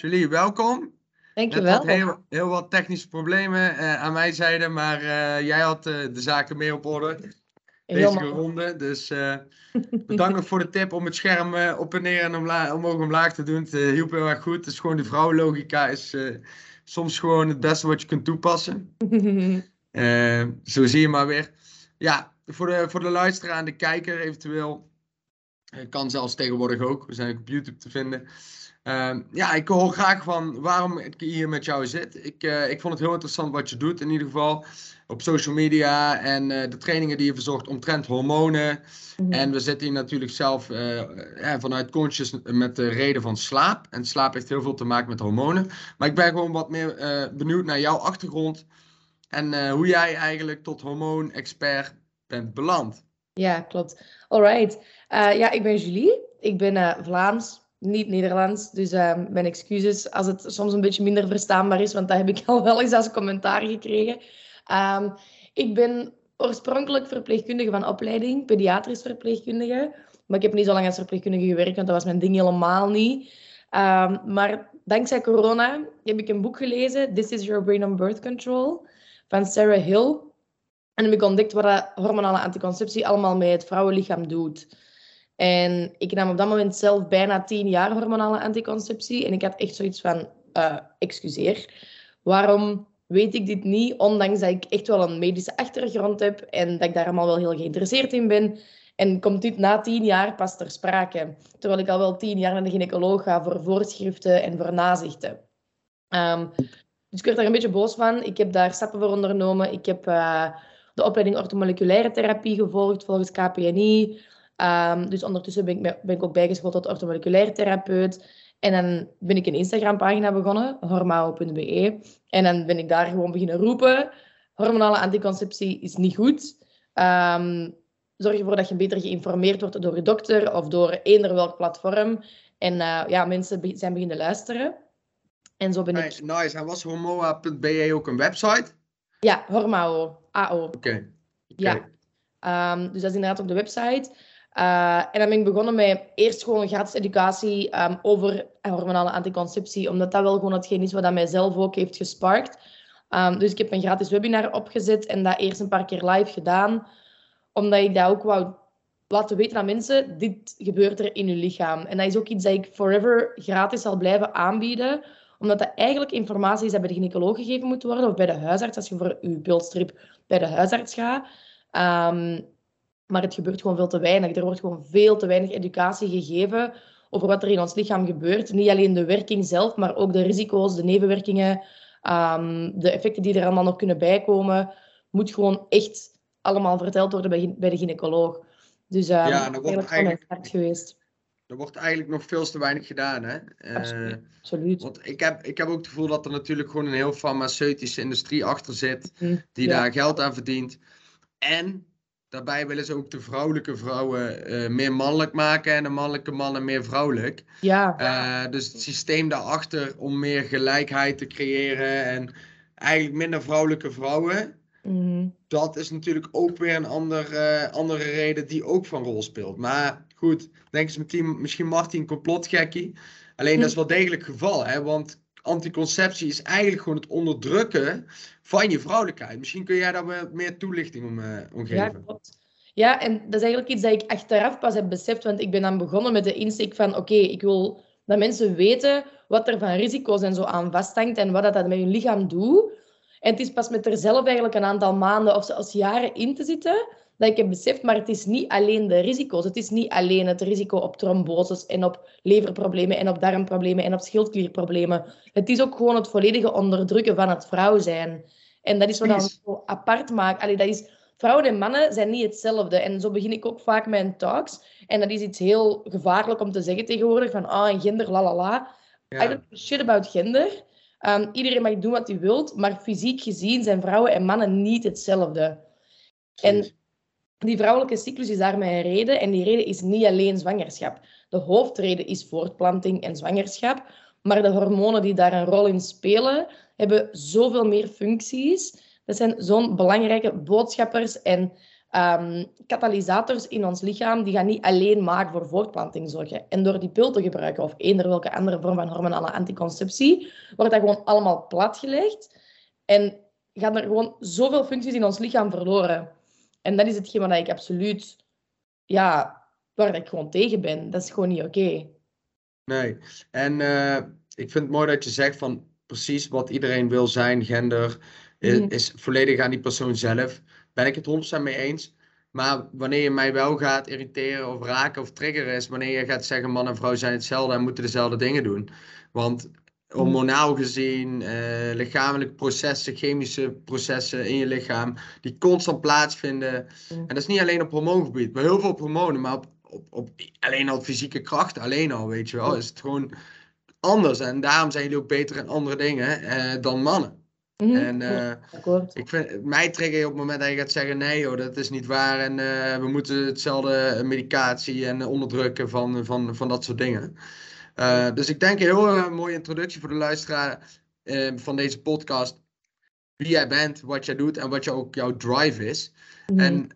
Julie, welkom. Dankjewel. Had heel, heel wat technische problemen uh, aan mijn zijde, maar uh, jij had uh, de zaken meer op orde. Deze ronde. Dus bedankt voor de tip om het scherm op en neer en omhoog omlaag te doen. Het hielp heel erg goed. Het is gewoon de vrouwenlogica is soms gewoon het beste wat je kunt toepassen. zo zie je maar weer. Ja, voor de, voor de luisteraar en de kijker eventueel. kan zelfs tegenwoordig ook. We zijn ook op YouTube te vinden. Uh, ja, ik hoor graag van waarom ik hier met jou zit. Ik, uh, ik vond het heel interessant wat je doet, in ieder geval op social media en uh, de trainingen die je verzorgt omtrent hormonen. Mm. En we zitten hier natuurlijk zelf uh, vanuit Conscious met de reden van slaap. En slaap heeft heel veel te maken met hormonen. Maar ik ben gewoon wat meer benieuwd naar jouw achtergrond en hoe jij eigenlijk tot hormoonexpert bent beland. Ja, klopt. Alright. ja, ik ben Julie. Ik ben Vlaams niet Nederlands. Dus uh, mijn excuses als het soms een beetje minder verstaanbaar is, want dat heb ik al wel eens als commentaar gekregen. Um, ik ben oorspronkelijk verpleegkundige van opleiding, pediatrisch verpleegkundige. Maar ik heb niet zo lang als verpleegkundige gewerkt, want dat was mijn ding helemaal niet. Um, maar dankzij corona heb ik een boek gelezen, This is Your Brain on Birth Control, van Sarah Hill. En heb ik ontdekt wat hormonale anticonceptie allemaal met het vrouwenlichaam doet. En ik nam op dat moment zelf bijna tien jaar hormonale anticonceptie. En ik had echt zoiets van, uh, excuseer, waarom weet ik dit niet? Ondanks dat ik echt wel een medische achtergrond heb en dat ik daar allemaal wel heel geïnteresseerd in ben. En komt dit na tien jaar pas ter sprake. Terwijl ik al wel tien jaar naar de gynaecoloog ga voor voorschriften en voor nazichten. Um, dus ik werd daar een beetje boos van. Ik heb daar stappen voor ondernomen. Ik heb uh, de opleiding orthomoleculaire therapie gevolgd volgens KPNI. Um, dus ondertussen ben ik, ben ik ook bijgeschoold tot orthomoleculair therapeut. En dan ben ik een Instagram-pagina begonnen, hormao.be. En dan ben ik daar gewoon beginnen roepen. Hormonale anticonceptie is niet goed. Um, zorg ervoor dat je beter geïnformeerd wordt door je dokter of door eender welk platform. En uh, ja, mensen be zijn beginnen luisteren. En zo ben ik... Nice. En was hormoa.be ook een website? Ja, Hormao. AO. Oké. Okay. Okay. Ja. Um, dus dat is inderdaad op de website. Uh, en dan ben ik begonnen met eerst gewoon gratis educatie um, over hormonale anticonceptie, omdat dat wel gewoon hetgeen is wat dat mij zelf ook heeft gesparkt. Um, dus ik heb een gratis webinar opgezet en dat eerst een paar keer live gedaan, omdat ik dat ook wou laten weten aan mensen, dit gebeurt er in je lichaam. En dat is ook iets dat ik forever gratis zal blijven aanbieden, omdat dat eigenlijk informatie is dat bij de gynaecoloog gegeven moet worden, of bij de huisarts, als je voor je pulstrip bij de huisarts gaat. Um, maar het gebeurt gewoon veel te weinig. Er wordt gewoon veel te weinig educatie gegeven over wat er in ons lichaam gebeurt. Niet alleen de werking zelf, maar ook de risico's, de nevenwerkingen, um, de effecten die er allemaal nog kunnen bijkomen. Moet gewoon echt allemaal verteld worden bij, bij de gynaecoloog. Dus um, ja, dat wordt eigenlijk hard geweest. Er wordt eigenlijk nog veel te weinig gedaan. Hè? Uh, Absoluut. Want ik heb, ik heb ook het gevoel dat er natuurlijk gewoon een heel farmaceutische industrie achter zit. Hm, die daar geld aan verdient. En Daarbij willen ze ook de vrouwelijke vrouwen uh, meer mannelijk maken en de mannelijke mannen meer vrouwelijk. Ja. Uh, dus het systeem daarachter om meer gelijkheid te creëren en eigenlijk minder vrouwelijke vrouwen. Mm. Dat is natuurlijk ook weer een ander, uh, andere reden die ook van rol speelt. Maar goed, denk eens meteen, misschien Martin complotgekkie. Alleen dat is wel degelijk het geval, hè? want anticonceptie is eigenlijk gewoon het onderdrukken van je vrouwelijkheid. Misschien kun jij daar wat meer toelichting om, uh, om geven. Ja, klopt. Ja, en dat is eigenlijk iets dat ik achteraf pas heb beseft, want ik ben dan begonnen met de insteek van oké, ik wil dat mensen weten wat er van risico's en zo aan vasthangt en wat dat, dat met hun lichaam doet. En het is pas met er zelf eigenlijk een aantal maanden of zelfs jaren in te zitten, dat ik heb beseft, maar het is niet alleen de risico's. Het is niet alleen het risico op tromboses en op leverproblemen en op darmproblemen en op schildklierproblemen. Het is ook gewoon het volledige onderdrukken van het vrouw zijn. En dat is wat dan zo apart maakt. Allee, dat is, vrouwen en mannen zijn niet hetzelfde. En zo begin ik ook vaak mijn talks. En dat is iets heel gevaarlijk om te zeggen tegenwoordig. Van, ah, en gender, la la la. Ja. I don't shit about gender. Um, iedereen mag doen wat hij wilt. Maar fysiek gezien zijn vrouwen en mannen niet hetzelfde. En die vrouwelijke cyclus is daarmee een reden. En die reden is niet alleen zwangerschap. De hoofdreden is voortplanting en zwangerschap. Maar de hormonen die daar een rol in spelen, hebben zoveel meer functies. Dat zijn zo'n belangrijke boodschappers en um, katalysators in ons lichaam die gaan niet alleen maar voor voortplanting zorgen. En door die pil te gebruiken of eender welke andere vorm van hormonale anticonceptie, wordt dat gewoon allemaal platgelegd. En gaan er gewoon zoveel functies in ons lichaam verloren. En dat is hetgeen wat ik absoluut, ja, waar ik gewoon tegen ben. Dat is gewoon niet oké. Nee, en uh, ik vind het mooi dat je zegt van precies wat iedereen wil zijn, gender, is, mhm. is volledig aan die persoon zelf. Ben ik het 100% mee eens. Maar wanneer je mij wel gaat irriteren of raken of triggeren, is wanneer je gaat zeggen: man en vrouw zijn hetzelfde en moeten dezelfde dingen doen. Want hormonaal gezien, uh, lichamelijke processen, chemische processen in je lichaam, die constant plaatsvinden. En dat is niet alleen op hormoongebied, maar heel veel op hormonen, maar op, op, op alleen al fysieke krachten, alleen al, weet je wel, is het gewoon anders. En daarom zijn jullie ook beter in andere dingen uh, dan mannen. Mhm. En uh, ik vind, mij trigger je op het moment dat je gaat zeggen: nee, hoor, dat is niet waar. En we moeten hetzelfde medicatie en onderdrukken van, van, van dat soort dingen. Uh, dus ik denk een heel mooie introductie voor de luisteraar van deze podcast. Wie jij bent, wat jij doet en wat jou, ook jouw drive is. Mm En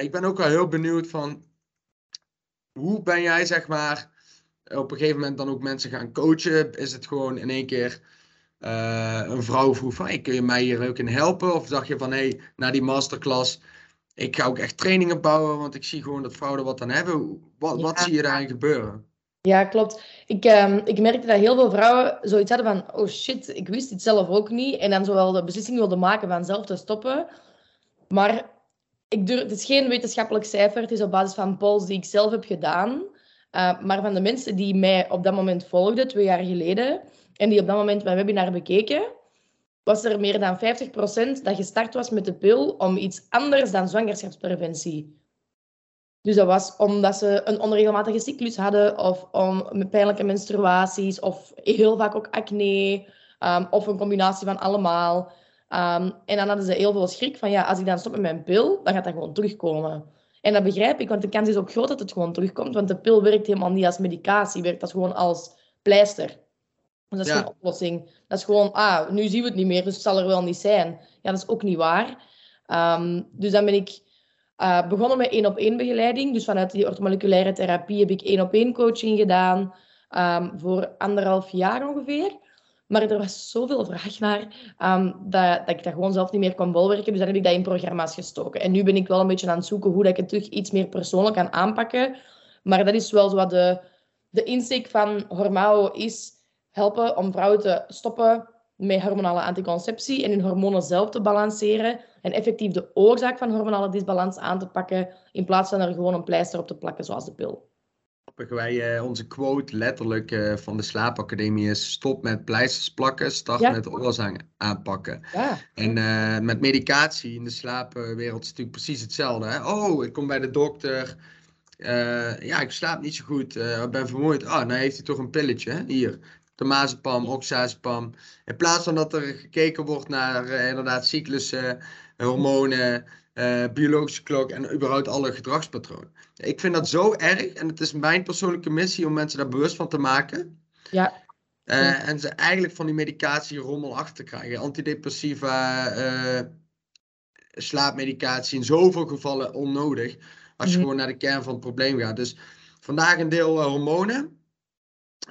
ik ben ook wel heel benieuwd van hoe ben jij, zeg maar, op een gegeven moment dan ook mensen gaan coachen? Is het gewoon in één keer een vrouw vroeg van, hey, kun je mij hier ook in helpen? Of dacht je van, hé, hey, na die masterclass, ik ga ook echt trainingen bouwen, want ik zie gewoon dat vrouwen er wat aan hebben. Wat, wat zie je daarin gebeuren? Ja, klopt. Ik, um, ik merkte dat heel veel vrouwen zoiets hadden van, oh shit, ik wist het zelf ook niet. En dan zowel de beslissing wilden maken van zelf te stoppen. Maar ik durf, het is geen wetenschappelijk cijfer, het is op basis van polls die ik zelf heb gedaan. Uh, maar van de mensen die mij op dat moment volgden, twee jaar geleden, en die op dat moment mijn webinar bekeken, was er meer dan 50% dat gestart was met de pil om iets anders dan zwangerschapspreventie. Dus dat was omdat ze een onregelmatige cyclus hadden, of om pijnlijke menstruaties, of heel vaak ook acne, um, of een combinatie van allemaal. Um, en dan hadden ze heel veel schrik van, ja, als ik dan stop met mijn pil, dan gaat dat gewoon terugkomen. En dat begrijp ik, want de kans is ook groot dat het gewoon terugkomt, want de pil werkt helemaal niet als medicatie, werkt dat gewoon als pleister. Dus dat is ja. geen oplossing. Dat is gewoon, ah, nu zien we het niet meer, dus het zal er wel niet zijn. Ja, dat is ook niet waar. Um, dus dan ben ik uh, begonnen met één op één begeleiding. Dus vanuit die orthomoleculaire therapie heb ik één op één coaching gedaan. Um, voor anderhalf jaar ongeveer. Maar er was zoveel vraag naar um, dat, dat, ik dat gewoon zelf niet meer kon bolwerken. Dus dan heb ik dat in programma's gestoken. En nu ben ik wel een beetje aan het zoeken hoe dat ik het terug iets meer persoonlijk kan aanpakken. Maar dat is wel zo wat de, de insteek van Hormao is helpen om vrouwen te stoppen met hormonale anticonceptie en hun hormonen zelf te balanceren en effectief de oorzaak van hormonale disbalans aan te pakken in plaats van er gewoon een pleister op te plakken zoals de pil. Wij, uh, onze quote letterlijk uh, van de slaapacademie is stop met pleisters plakken, start met oorzaak aanpakken. Ja. En uh, met medicatie in de slaapwereld is het natuurlijk precies hetzelfde. Hè? Oh, ik kom bij de dokter. ja, ik slaap niet zo goed. ik ben vermoeid. Ah, oh, nou heeft hij toch een pilletje. Hè? Hier, Temazepam, oxazepam. In plaats van dat er gekeken wordt naar uh, inderdaad cyclussen, hormonen, uh, biologische klok en überhaupt alle gedragspatronen. Ik vind dat zo erg en het is mijn persoonlijke missie om mensen daar bewust van te maken. Ja. Uh, en ze eigenlijk van die medicatie rommel achter te krijgen. Antidepressiva, slaapmedicatie, in zoveel gevallen onnodig. Als je mhm. gewoon naar de kern van het probleem gaat. Dus vandaag een deel hormonen.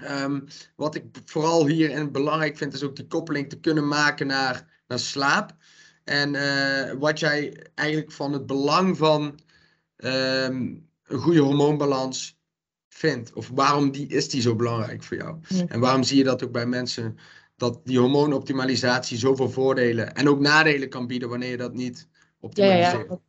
Ehm, wat ik vooral hierin belangrijk vind, is ook die koppeling te kunnen maken naar, naar slaap. En uh, wat jij eigenlijk van het belang van ehm, een goede hormoonbalans vindt. Of waarom die, is die zo belangrijk voor jou? En waarom zie je dat ook bij mensen? Dat die hormoonoptimalisatie zoveel voordelen en ook nadelen kan bieden wanneer je dat niet optimaliseert. Ja,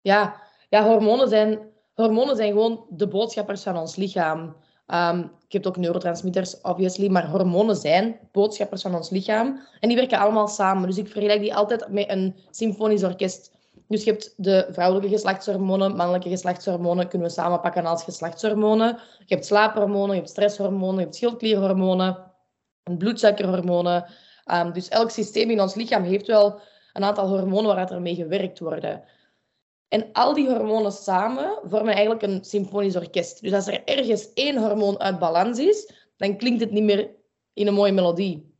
ja. ja, ja hormonen, zijn, hormonen zijn gewoon de boodschappers van ons lichaam. Um, ik heb ook neurotransmitters, obviously, maar hormonen zijn boodschappers van ons lichaam. En die werken allemaal samen. Dus ik vergelijk die altijd met een symfonisch orkest. Dus je hebt de vrouwelijke geslachtshormonen, mannelijke geslachtshormonen kunnen we samenpakken als geslachtshormonen. Je hebt slaaphormonen, je hebt stresshormonen, je hebt schildklierhormonen, bloedsuikerhormonen. Um, dus elk systeem in ons lichaam heeft wel een aantal hormonen waar er gewerkt worden. En al die hormonen samen vormen eigenlijk een symfonisch orkest. Dus als er ergens één hormoon uit balans is, dan klinkt het niet meer in een mooie melodie.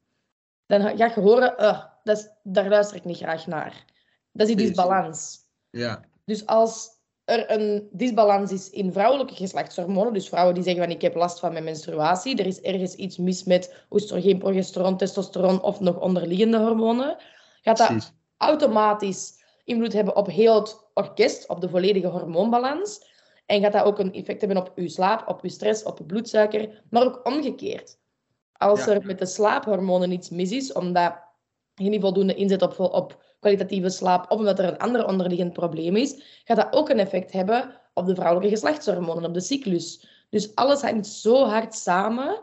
Dan ga je horen, uh, dat is, daar luister ik niet graag naar. Dat is die disbalans. Ja. Dus als er een disbalans is in vrouwelijke geslachtshormonen, dus vrouwen die zeggen van ik heb last van mijn menstruatie, er is ergens iets mis met oestrogeen, progesteron, testosteron of nog onderliggende hormonen, gaat dat automatisch invloed hebben op heel het orkest, op de volledige hormoonbalans. En gaat dat ook een effect hebben op uw slaap, op uw stress, op uw bloedsuiker, maar ook omgekeerd. Als er met de slaaphormonen iets mis is, omdat je niet voldoende inzet op, op kwalitatieve slaap, of omdat er een ander onderliggend probleem is, gaat dat ook een effect hebben op de vrouwelijke geslachtshormonen, op de cyclus. Dus alles hangt zo hard samen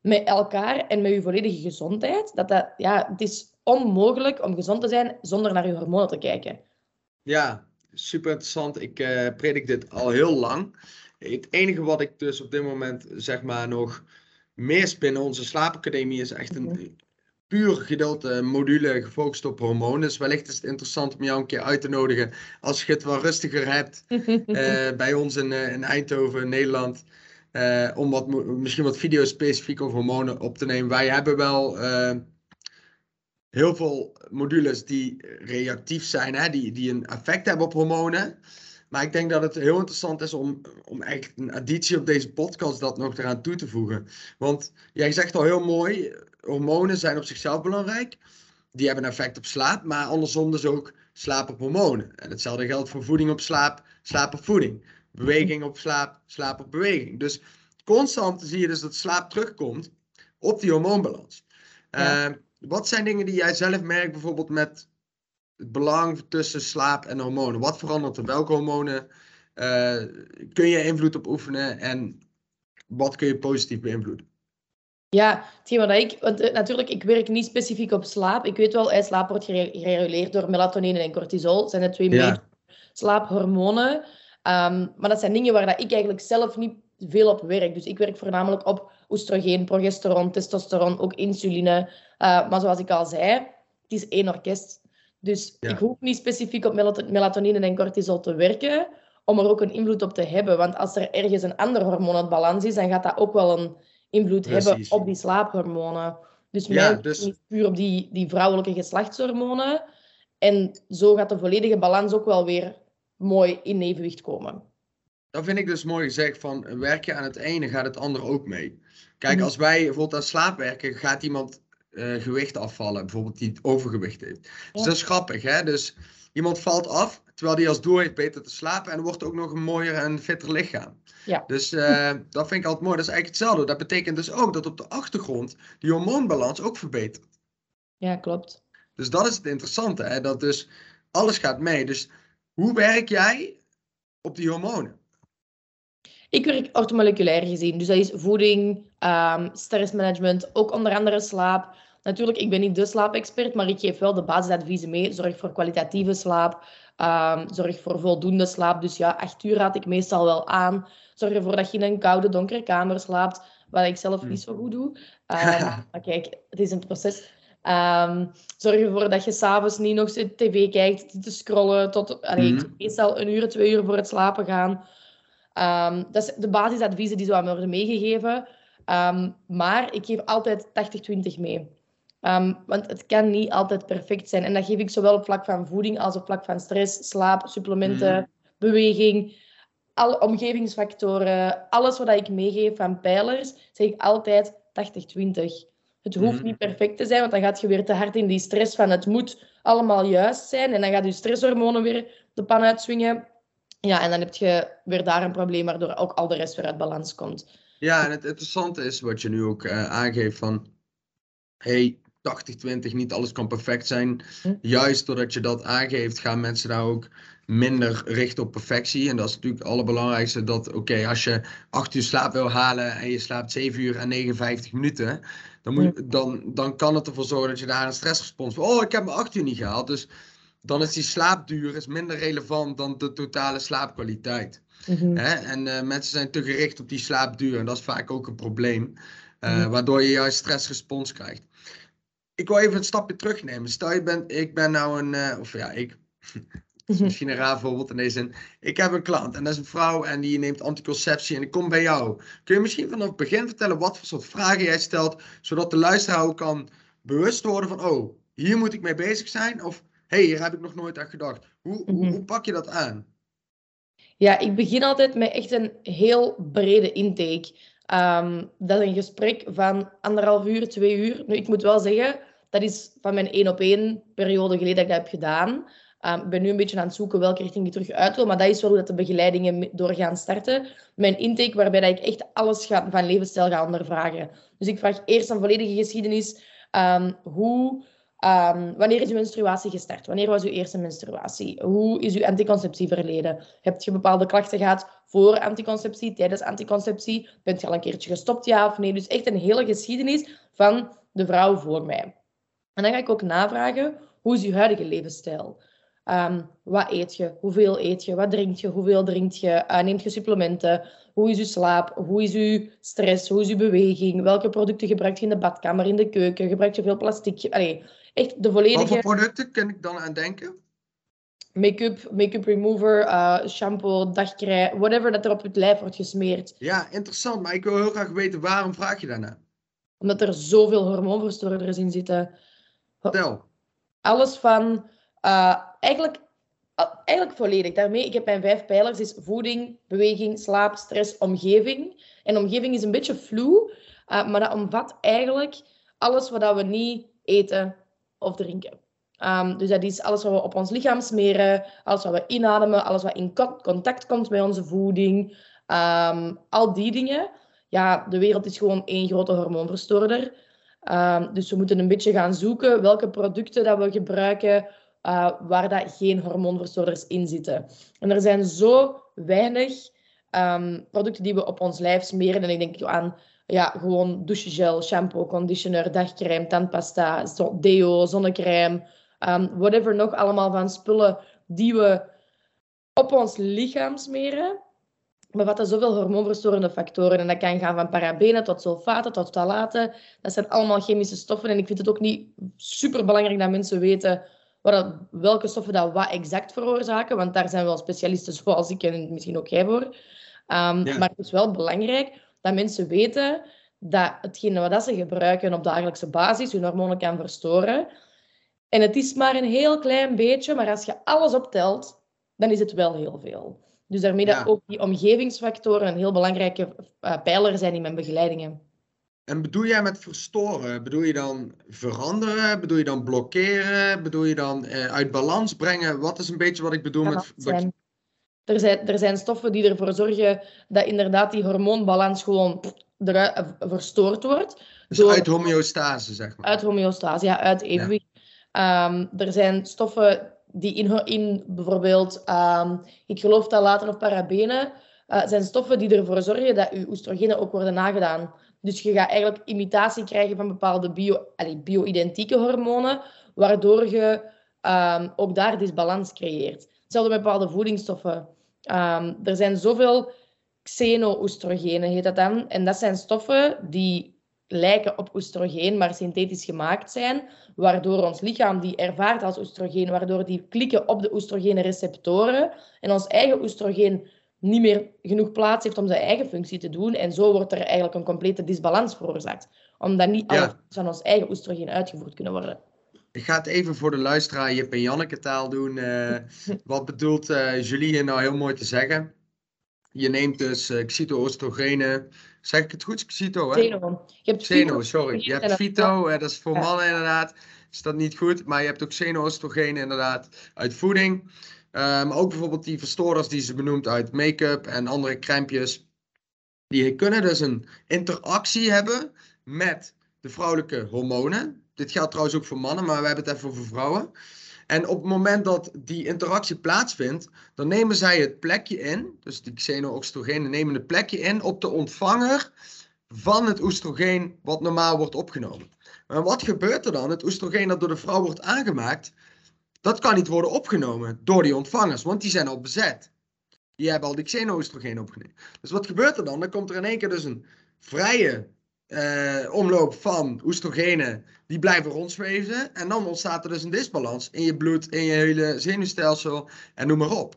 met elkaar en met je volledige gezondheid, dat, dat ja, het is onmogelijk om gezond te zijn zonder naar je hormonen te kijken. Ja, super interessant. Ik uh, predik dit al heel lang. Het enige wat ik dus op dit moment zeg maar nog meer binnen onze slaapacademie is echt een mhm. puur gedeelte module gefocust op hormonen. Dus wellicht is het interessant om jou een keer uit te nodigen als je het wel rustiger hebt uh, bij ons in, uh, in Eindhoven, Nederland. om wat, misschien wat video's specifiek over hormonen op te nemen. Wij hebben wel heel veel modules die reactief zijn, hè, die, die een effect hebben op hormonen. Maar ik denk dat het heel interessant is om, om echt een additie op deze podcast dat nog eraan toe te voegen. Want jij zegt al heel mooi, hormonen zijn op zichzelf belangrijk. Die hebben een effect op slaap, maar andersom dus ook slaap op hormonen. En hetzelfde geldt voor voeding op slaap, slaap op voeding. Beweging op slaap, slaap op beweging. Dus constant zie je dus dat slaap terugkomt op die hormoonbalans. Ja. Ehm, wat zijn dingen die jij zelf merkt bijvoorbeeld met het belang tussen slaap en hormonen? Wat verandert er? Welke hormonen uh, kun je invloed op oefenen en wat kun je positief beïnvloeden? Ja, hetgeen wat ik, want uh, natuurlijk, ik werk niet specifiek op slaap. Ik weet wel, slaap wordt gereguleerd door melatonine en cortisol. Dat zijn de twee ja. slaaphormonen. Um, maar dat zijn dingen waar dat ik eigenlijk zelf niet veel op werk. Dus ik werk voornamelijk op oestrogeen, progesteron, testosteron, ook insuline. Uh, maar zoals ik al zei, het is één orkest. Dus ik hoef niet specifiek op melatonine en cortisol te werken om er ook een invloed op te hebben. Want als er ergens een ander hormoon uit balans is, dan gaat dat ook wel een invloed hebben op die slaaphormonen. Dus ja, dus... puur op die, die vrouwelijke geslachtshormonen. En zo gaat de volledige balans ook wel weer mooi in evenwicht komen. Dat vind ik dus mooi gezegd van werk je aan het ene, gaat het andere ook mee. Kijk, mhm. als wij bijvoorbeeld aan slaap werken, gaat iemand uh, gewicht afvallen, bijvoorbeeld die overgewicht heeft. Dus dat is grappig, hè? Dus iemand valt af, terwijl die als doel heeft beter te slapen en wordt ook nog een mooier en fitter lichaam. Ja. Dus uh, dat vind ik altijd mooi. Dat is eigenlijk hetzelfde. Dat betekent dus ook dat op de achtergrond die hormoonbalans ook verbetert. Ja, klopt. Dus dat is het interessante, hè? dat dus alles gaat mee. Dus hoe werk jij op die hormonen? Ik werk ortomoleculair gezien, dus dat is voeding, um, stressmanagement, ook onder andere slaap. Natuurlijk, ik ben niet de slaapexpert, maar ik geef wel de basisadviezen mee. Zorg voor kwalitatieve slaap, um, zorg voor voldoende slaap. Dus ja, acht uur raad ik meestal wel aan. Zorg ervoor dat je in een koude, donkere kamer slaapt, wat ik zelf niet zo goed doe. Um, maar kijk, het is een proces. Um, zorg ervoor dat je s'avonds niet nog tv kijkt, te scrollen tot allee, mm. meestal een uur, twee uur voor het slapen gaan. Um, dat is de basisadviezen die zo aan worden meegegeven. Um, maar ik geef altijd 80-20 mee. Um, want het kan niet altijd perfect zijn. En dat geef ik zowel op vlak van voeding als op vlak van stress, slaap, supplementen, mm. beweging, alle omgevingsfactoren. Alles wat ik meegeef van pijlers, zeg ik altijd 80-20. Het hoeft mm. niet perfect te zijn, want dan gaat je weer te hard in die stress van het moet allemaal juist zijn. En dan gaat je stresshormonen weer de pan uitswingen. Ja, en dan heb je weer daar een probleem waardoor ook al de rest weer uit balans komt. Ja, en het interessante is wat je nu ook uh, aangeeft van... hey, 80-20, niet alles kan perfect zijn. Hm? Juist doordat je dat aangeeft, gaan mensen daar ook minder richten op perfectie. En dat is natuurlijk het allerbelangrijkste. Dat, oké, als je 8 uur slaap wil halen en je slaapt 7 uur en 59 minuten... Dan, moet hm. dan, dan kan het ervoor zorgen dat je daar een stressrespons van... Oh, ik heb mijn 8 uur niet gehaald, dus dan is die slaapduur is minder relevant dan de totale slaapkwaliteit. Mhm. Hè? En uh, mensen zijn te gericht op die slaapduur en dat is vaak ook een probleem, uh, waardoor je juist stressrespons krijgt. Ik wil even een stapje terugnemen. Stel je bent, ik ben nou een, uh, of ja, ik, is misschien een raar voorbeeld in deze zin. Ik heb een klant en dat is een vrouw en die neemt anticonceptie en ik kom bij jou. Kun je misschien vanaf het begin vertellen wat voor soort vragen jij stelt, zodat de luisteraar ook kan bewust worden van, oh, hier moet ik mee bezig zijn? Of hey, hier heb ik nog nooit aan gedacht. Hoe, hoe, mhm. hoe, pak je dat aan? Ja, ik begin altijd met echt een heel brede intake. Ehm, dat is een gesprek van anderhalf uur, twee uur. Nu, ik moet wel zeggen, dat is van mijn één op één periode geleden dat ik dat heb gedaan. Um, ik ben nu een beetje aan het zoeken welke richting ik terug uit wil, maar dat is wel hoe dat de begeleidingen doorgaan starten. Mijn intake, waarbij dat ik echt alles ga, van levensstijl ga ondervragen. Dus ik vraag eerst een volledige geschiedenis. Um, hoe, um, wanneer is uw menstruatie gestart? Wanneer was uw eerste menstruatie? Hoe is uw anticonceptieverleden? Heb je bepaalde klachten gehad voor anticonceptie, tijdens anticonceptie? Bent je al een keertje gestopt, ja of nee? Dus echt een hele geschiedenis van de vrouw voor mij. En dan ga ik ook navragen, hoe is uw huidige levensstijl? Um, wat eet je? Hoeveel eet je? Wat drink je? Hoeveel drink je? Uh, neemt je supplementen? Hoe is uw slaap? Hoe is uw stress? Hoe is uw beweging? Welke producten gebruik je in de badkamer, in de keuken? Gebruik je veel plastic? Allee, echt de volledige... Wat voor producten kan ik dan aan denken? Make-up, make-up remover, uh, shampoo, dagcrème, whatever dat er op het lijf wordt gesmeerd. Ja, interessant. Maar ik wil heel graag weten, waarom vraag je daarna? Omdat er zoveel hormoonverstoorders in zitten. Vertel. Alles van uh, eigenlijk, eigenlijk volledig. Daarmee, ik heb mijn vijf pijlers, is voeding, beweging, slaap, stress, omgeving. En omgeving is een beetje vloe, uh, maar dat omvat eigenlijk alles wat we niet eten of drinken. Um, dus dat is alles wat we op ons lichaam smeren, alles wat we inademen, alles wat in contact komt met onze voeding. Um, al die dingen. Ja, de wereld is gewoon één grote hormoonverstoorder. Um, dus we moeten een beetje gaan zoeken welke producten dat we gebruiken uh, waar dat geen hormoonverstoorders in zitten. En er zijn zo weinig um, producten die we op ons lijf smeren. En ik denk aan ja, gewoon douchegel, shampoo, conditioner, dagcrème, tandpasta, deo, zonnecrème, um, whatever nog allemaal van spullen die we op ons lichaam smeren bevatten zoveel hormoonverstorende factoren. En dat kan gaan van parabenen tot sulfaten tot ftalaten. Dat zijn allemaal chemische stoffen. En ik vind het ook niet super belangrijk dat mensen weten wat, welke stoffen dat wat exact veroorzaken. Want daar zijn wel specialisten zoals ik en misschien ook jij voor. Um, Maar het is wel belangrijk dat mensen weten dat hetgene wat ze gebruiken op dagelijkse basis hun hormonen kan verstoren. En het is maar een heel klein beetje, maar als je alles optelt, dan is het wel heel veel. Dus daarmee dat ook die omgevingsfactoren een heel belangrijke uh, pijler zijn in mijn begeleidingen. En bedoel jij met verstoren? Bedoel je dan veranderen? Bedoel je dan blokkeren? Bedoel je dan uh, uit balans brengen? Wat is een beetje wat ik bedoel met... Zijn, er, zijn, er zijn stoffen die ervoor zorgen dat inderdaad die hormoonbalans gewoon eruit, uh, verstoord wordt. Dus door, uit homeostase, zeg maar. Uit homeostase, ja, uit evenwicht. Ja. Um, er zijn stoffen die in, in bijvoorbeeld, um, ik geloof dat laten of parabenen, uh, zijn stoffen die ervoor zorgen dat je oestrogenen ook worden nagedaan. Dus je gaat eigenlijk imitatie krijgen van bepaalde bio, bio-identieke hormonen, waardoor je um, ook daar disbalans creëert. Hetzelfde met bepaalde voedingsstoffen. Um, er zijn zoveel xeno-oestrogenen, heet dat dan. En dat zijn stoffen die lijken op oestrogeen, maar synthetisch gemaakt zijn, waardoor ons lichaam die ervaart als oestrogeen, waardoor die klikken op de oestrogene receptoren en ons eigen oestrogeen niet meer genoeg plaats heeft om zijn eigen functie te doen. En zo wordt er eigenlijk een complete disbalans veroorzaakt. Omdat niet alle van ons eigen oestrogeen uitgevoerd kunnen worden. Ik ga het even voor de luisteraar Jip en Janneke taal doen. Uh, wat bedoelt uh, Julie hier nou heel mooi te zeggen? Je neemt dus uh, xyto-oestrogenen. Zeg ik het goed? Xyto, hè? Xeno. Je hebt Xeno, sorry. Je hebt fyto, dat is voor mannen inderdaad. Is dat niet goed? Maar je hebt ook xeno-oestrogenen inderdaad uit voeding. Um, ook bijvoorbeeld die verstoorders die ze benoemt uit make-up en andere crèmpjes. Die kunnen dus een interactie hebben met de vrouwelijke hormonen. Dit geldt trouwens ook voor mannen, maar we hebben het even voor vrouwen. En op het moment dat die interactie plaatsvindt, dan nemen zij het plekje in, dus die xeno-oestrogenen nemen het plekje in op de ontvanger van het oestrogeen wat normaal wordt opgenomen. Maar wat gebeurt er dan? Het oestrogeen dat door de vrouw wordt aangemaakt, dat kan niet worden opgenomen door die ontvangers, want die zijn al bezet. Die hebben al die xeno-oestrogeen opgenomen. Dus wat gebeurt er dan? Dan komt er in één keer dus een vrije uh, omloop van oestrogenen die blijven rondzweven. En dan ontstaat er dus een disbalans in je bloed, in je hele zenuwstelsel en noem maar op.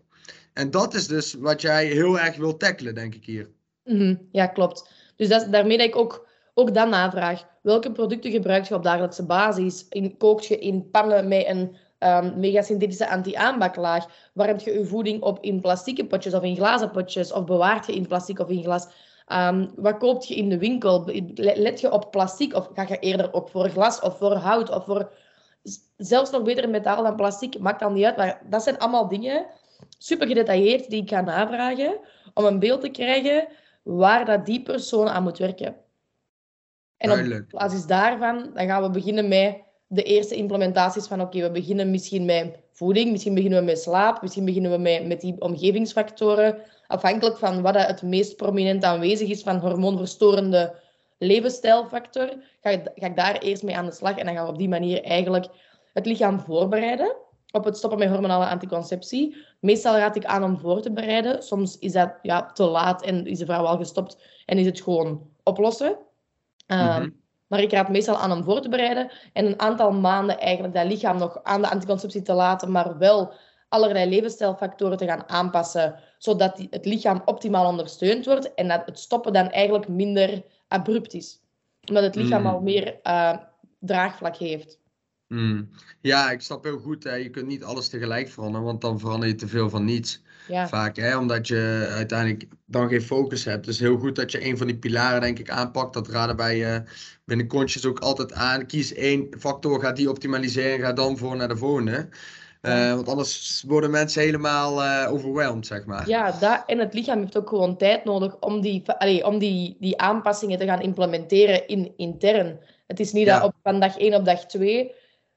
En dat is dus wat jij heel erg wil tackelen, denk ik hier. Mm Ja, klopt. Dus dat daarmee dat ik ook, ook dan navraag. Welke producten gebruik je op dagelijkse basis? In, kookt je in pannen met een um, megasynthetische anti-aanbaklaag. Warmt je je voeding op in plastieke potjes of in glazen potjes? Of bewaart je in plastic of in glas? Um, wat koopt je in de winkel? Let je op plastic of ga je eerder ook voor glas of voor hout of voor zelfs nog beter metaal dan plastic? Maakt dan niet uit. Maar dat zijn allemaal dingen, super gedetailleerd, die ik ga navragen om een beeld te krijgen waar dat die persoon aan moet werken. En op basis daarvan dan gaan we beginnen met de eerste implementaties van oké, we beginnen misschien met voeding, misschien beginnen we met slaap, misschien beginnen we met, met die omgevingsfactoren. Afhankelijk van wat het meest prominent aanwezig is van hormoonverstorende levensstijlfactor, ga ik, ga ik daar eerst mee aan de slag en dan gaan we op die manier eigenlijk het lichaam voorbereiden op het stoppen met hormonale anticonceptie. Meestal raad ik aan om voor te bereiden. Soms is dat ja, te laat en is de vrouw al gestopt en is het gewoon oplossen. Ehm, mhm. Maar ik raad meestal aan om voor te bereiden en een aantal maanden eigenlijk dat lichaam nog aan de anticonceptie te laten, maar wel allerlei levensstijlfactoren te gaan aanpassen, zodat het lichaam optimaal ondersteund wordt en dat het stoppen dan eigenlijk minder abrupt is. Omdat het lichaam al mhm. meer uh, draagvlak heeft. Mm. Ja, ik snap heel goed. Hè. Je kunt niet alles tegelijk veranderen, want dan verander je te veel van niets. Ja. Vaak, hè, omdat je uiteindelijk dan geen focus hebt. Dus heel goed dat je een van die pilaren, denk ik, aanpakt. Dat raden wij uh, binnen Conscious ook altijd aan. Kies één factor, ga die optimaliseren, ga dan voor naar de volgende. Uh, want anders worden mensen helemaal uh, overweldigd, zeg maar. Ja, dat, en het lichaam heeft ook gewoon tijd nodig om die, allee, om die, die aanpassingen te gaan implementeren in, intern. Het is niet dat op, van dag 1 op dag 2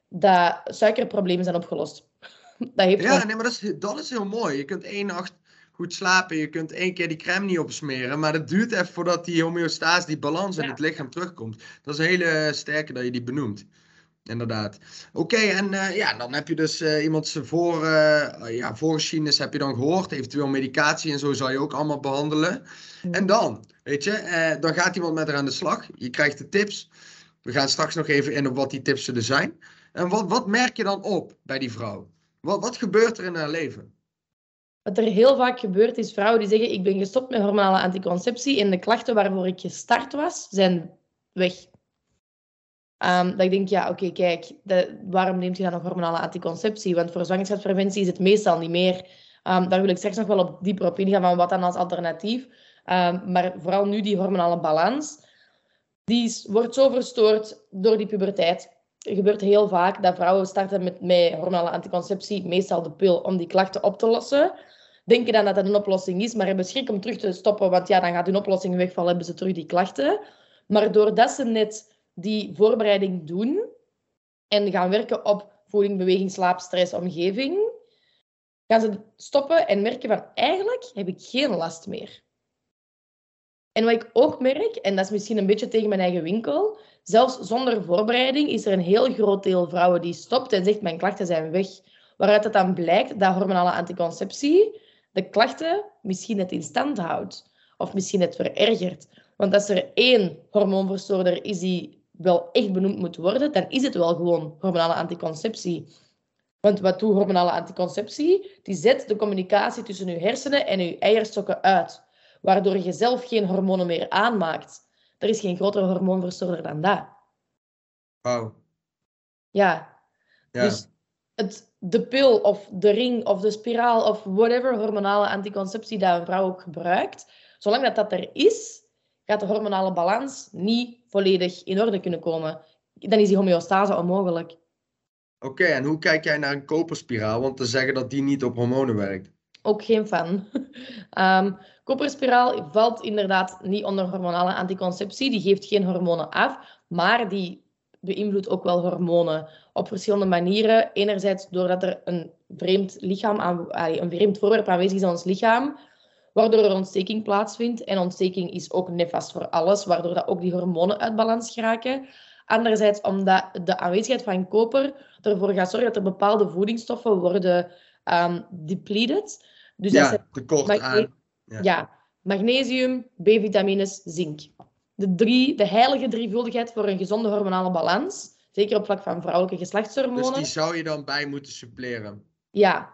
dat suikerproblemen zijn opgelost. Dat heeft ja, nee, maar dat is, dat is heel mooi. Je kunt één nacht goed slapen, je kunt één keer die crème niet opsmeren, maar het duurt even voordat die homeostase, die balans in het lichaam terugkomt. Dat is een hele sterke dat je die benoemt. Inderdaad. Oké, en uh, ja, dan heb je dus uh, iemand voor, uh, ja, voorgeschiedenis heb je dan gehoord. Eventueel medicatie en zo zou je ook allemaal behandelen. En dan, weet je, dan gaat iemand met haar aan de slag. Je krijgt de tips. We gaan straks nog even in op wat die tips zullen zijn. En wat, wat merk je dan op bij die vrouw? Wat, wat gebeurt er in haar leven? Wat er heel vaak gebeurt is vrouwen die zeggen ik ben gestopt met hormonale anticonceptie en de klachten waarvoor ik gestart was, zijn weg. Um, dat ik denk, ja, oké, kijk, waarom neemt je dan nog hormonale anticonceptie? Want voor zwangerschapspreventie is het meestal niet meer. Um, daar wil ik straks nog wel op dieper op ingaan van wat dan als alternatief. Um, maar vooral nu die hormonale balans, die is, wordt zo verstoord door die puberteit gebeurt heel vaak dat vrouwen starten met, met hormonale anticonceptie, meestal de pil, om die klachten op te lossen. Denken dan dat dat een oplossing is, maar hebben schrik om terug te stoppen, want ja, dan gaat hun oplossing wegvallen, hebben ze terug die klachten. Maar doordat ze net die voorbereiding doen en gaan werken op voeding, beweging, slaap, stress, omgeving, gaan ze stoppen en merken van eigenlijk heb ik geen last meer. En wat ik ook merk, en dat is misschien een beetje tegen mijn eigen winkel, zelfs zonder voorbereiding is er een heel groot deel vrouwen die stopt en zegt mijn klachten zijn weg. Waaruit het dan blijkt dat hormonale anticonceptie de klachten misschien net in stand houdt. Of misschien het verergert. Want als er één hormoonverstoorder is die wel echt benoemd moet worden, dan is het wel gewoon hormonale anticonceptie. Want wat doet hormonale anticonceptie? Die zet de communicatie tussen uw hersenen en uw eierstokken uit waardoor je zelf geen hormonen meer aanmaakt. Er is geen grotere hormoonverstoorder dan dat. Wauw. Ja. ja. Dus het, de pil of de ring of de spiraal of whatever hormonale anticonceptie dat een vrouw ook gebruikt, zolang dat dat er is, gaat de hormonale balans niet volledig in orde kunnen komen. Dan is die homeostase onmogelijk. Oké, en hoe kijk jij naar een koperspiraal? Want te zeggen dat die niet op hormonen werkt. Ook geen fan. um, Kopperspiraal valt inderdaad niet onder hormonale anticonceptie. Die geeft geen hormonen af, maar die beïnvloedt ook wel hormonen op verschillende manieren. Enerzijds doordat er een vreemd, lichaam aan, een vreemd voorwerp aanwezig is in ons lichaam, waardoor er ontsteking plaatsvindt. En ontsteking is ook nefast voor alles, waardoor dat ook die hormonen uit balans geraken. Anderzijds omdat de aanwezigheid van koper ervoor gaat zorgen dat er bepaalde voedingsstoffen worden um, depleted. Dus ja, dat tekort aan ja. magnesium, B-vitamines, zink. De, drie, de heilige drievuldigheid voor een gezonde hormonale balans. Zeker op vlak van vrouwelijke geslachtshormonen. Dus die zou je dan bij moeten suppleren? Ja,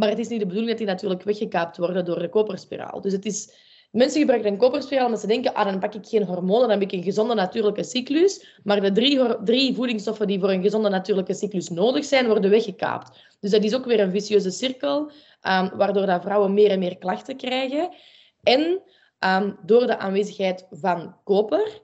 maar het is niet de bedoeling dat die natuurlijk weggekaapt worden door de koperspiraal. Dus het is Mensen gebruiken een koperspiraal omdat ze denken, ah, dan pak ik geen hormonen, dan heb ik een gezonde natuurlijke cyclus. Maar de drie, drie voedingsstoffen die voor een gezonde natuurlijke cyclus nodig zijn, worden weggekaapt. Dus dat is ook weer een vicieuze cirkel, um, waardoor dat vrouwen meer en meer klachten krijgen. En um, door de aanwezigheid van koper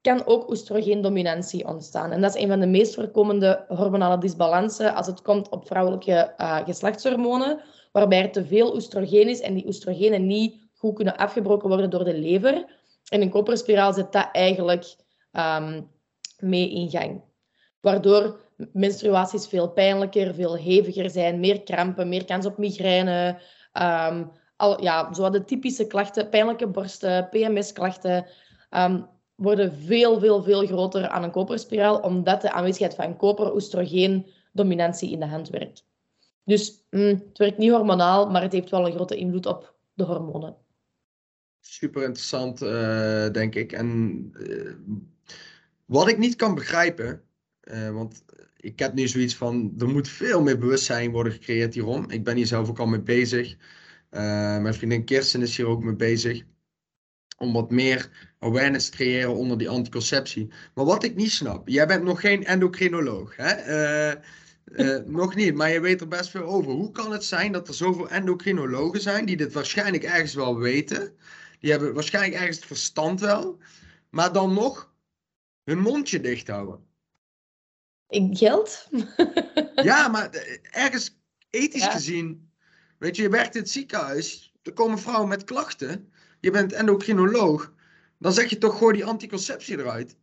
kan ook oestrogeendominantie ontstaan. En dat is een van de meest voorkomende hormonale disbalansen als het komt op vrouwelijke uh, geslachtshormonen, waarbij er te veel oestrogeen is en die oestrogenen niet goed kunnen afgebroken worden door de lever. En een koperspiraal zet dat eigenlijk um, mee in gang. Waardoor menstruaties veel pijnlijker, veel heviger zijn, meer krampen, meer kans op migraine. Um, al, ja, zo de typische klachten, pijnlijke borsten, PMS-klachten, um, worden veel, veel, veel groter aan een koperspiraal, omdat de aanwezigheid van koper oestrogeen dominantie in de hand werkt. Dus mm, het werkt niet hormonaal, maar het heeft wel een grote invloed op de hormonen. Super interessant, uh, denk ik. En uh, wat ik niet kan begrijpen, uh, want ik heb nu zoiets van, er moet veel meer bewustzijn worden gecreëerd hierom. Ik ben hier zelf ook al mee bezig. mijn vriendin Kirsten is hier ook mee bezig. Om wat meer awareness te creëren onder die anticonceptie. Maar wat ik niet snap, jij bent nog geen endocrinoloog, hè? Uh, nog niet, maar je weet er best veel over. Hoe kan het zijn dat er zoveel endocrinologen zijn die dit waarschijnlijk ergens wel weten? Die hebben waarschijnlijk ergens het verstand wel, maar dan nog hun mondje dicht houden. Geld? ja, maar eh, ergens ethisch gezien, weet je, je werkt in het ziekenhuis, er komen vrouwen met klachten, je bent endocrinoloog, dan zeg je toch gooi die anticonceptie eruit.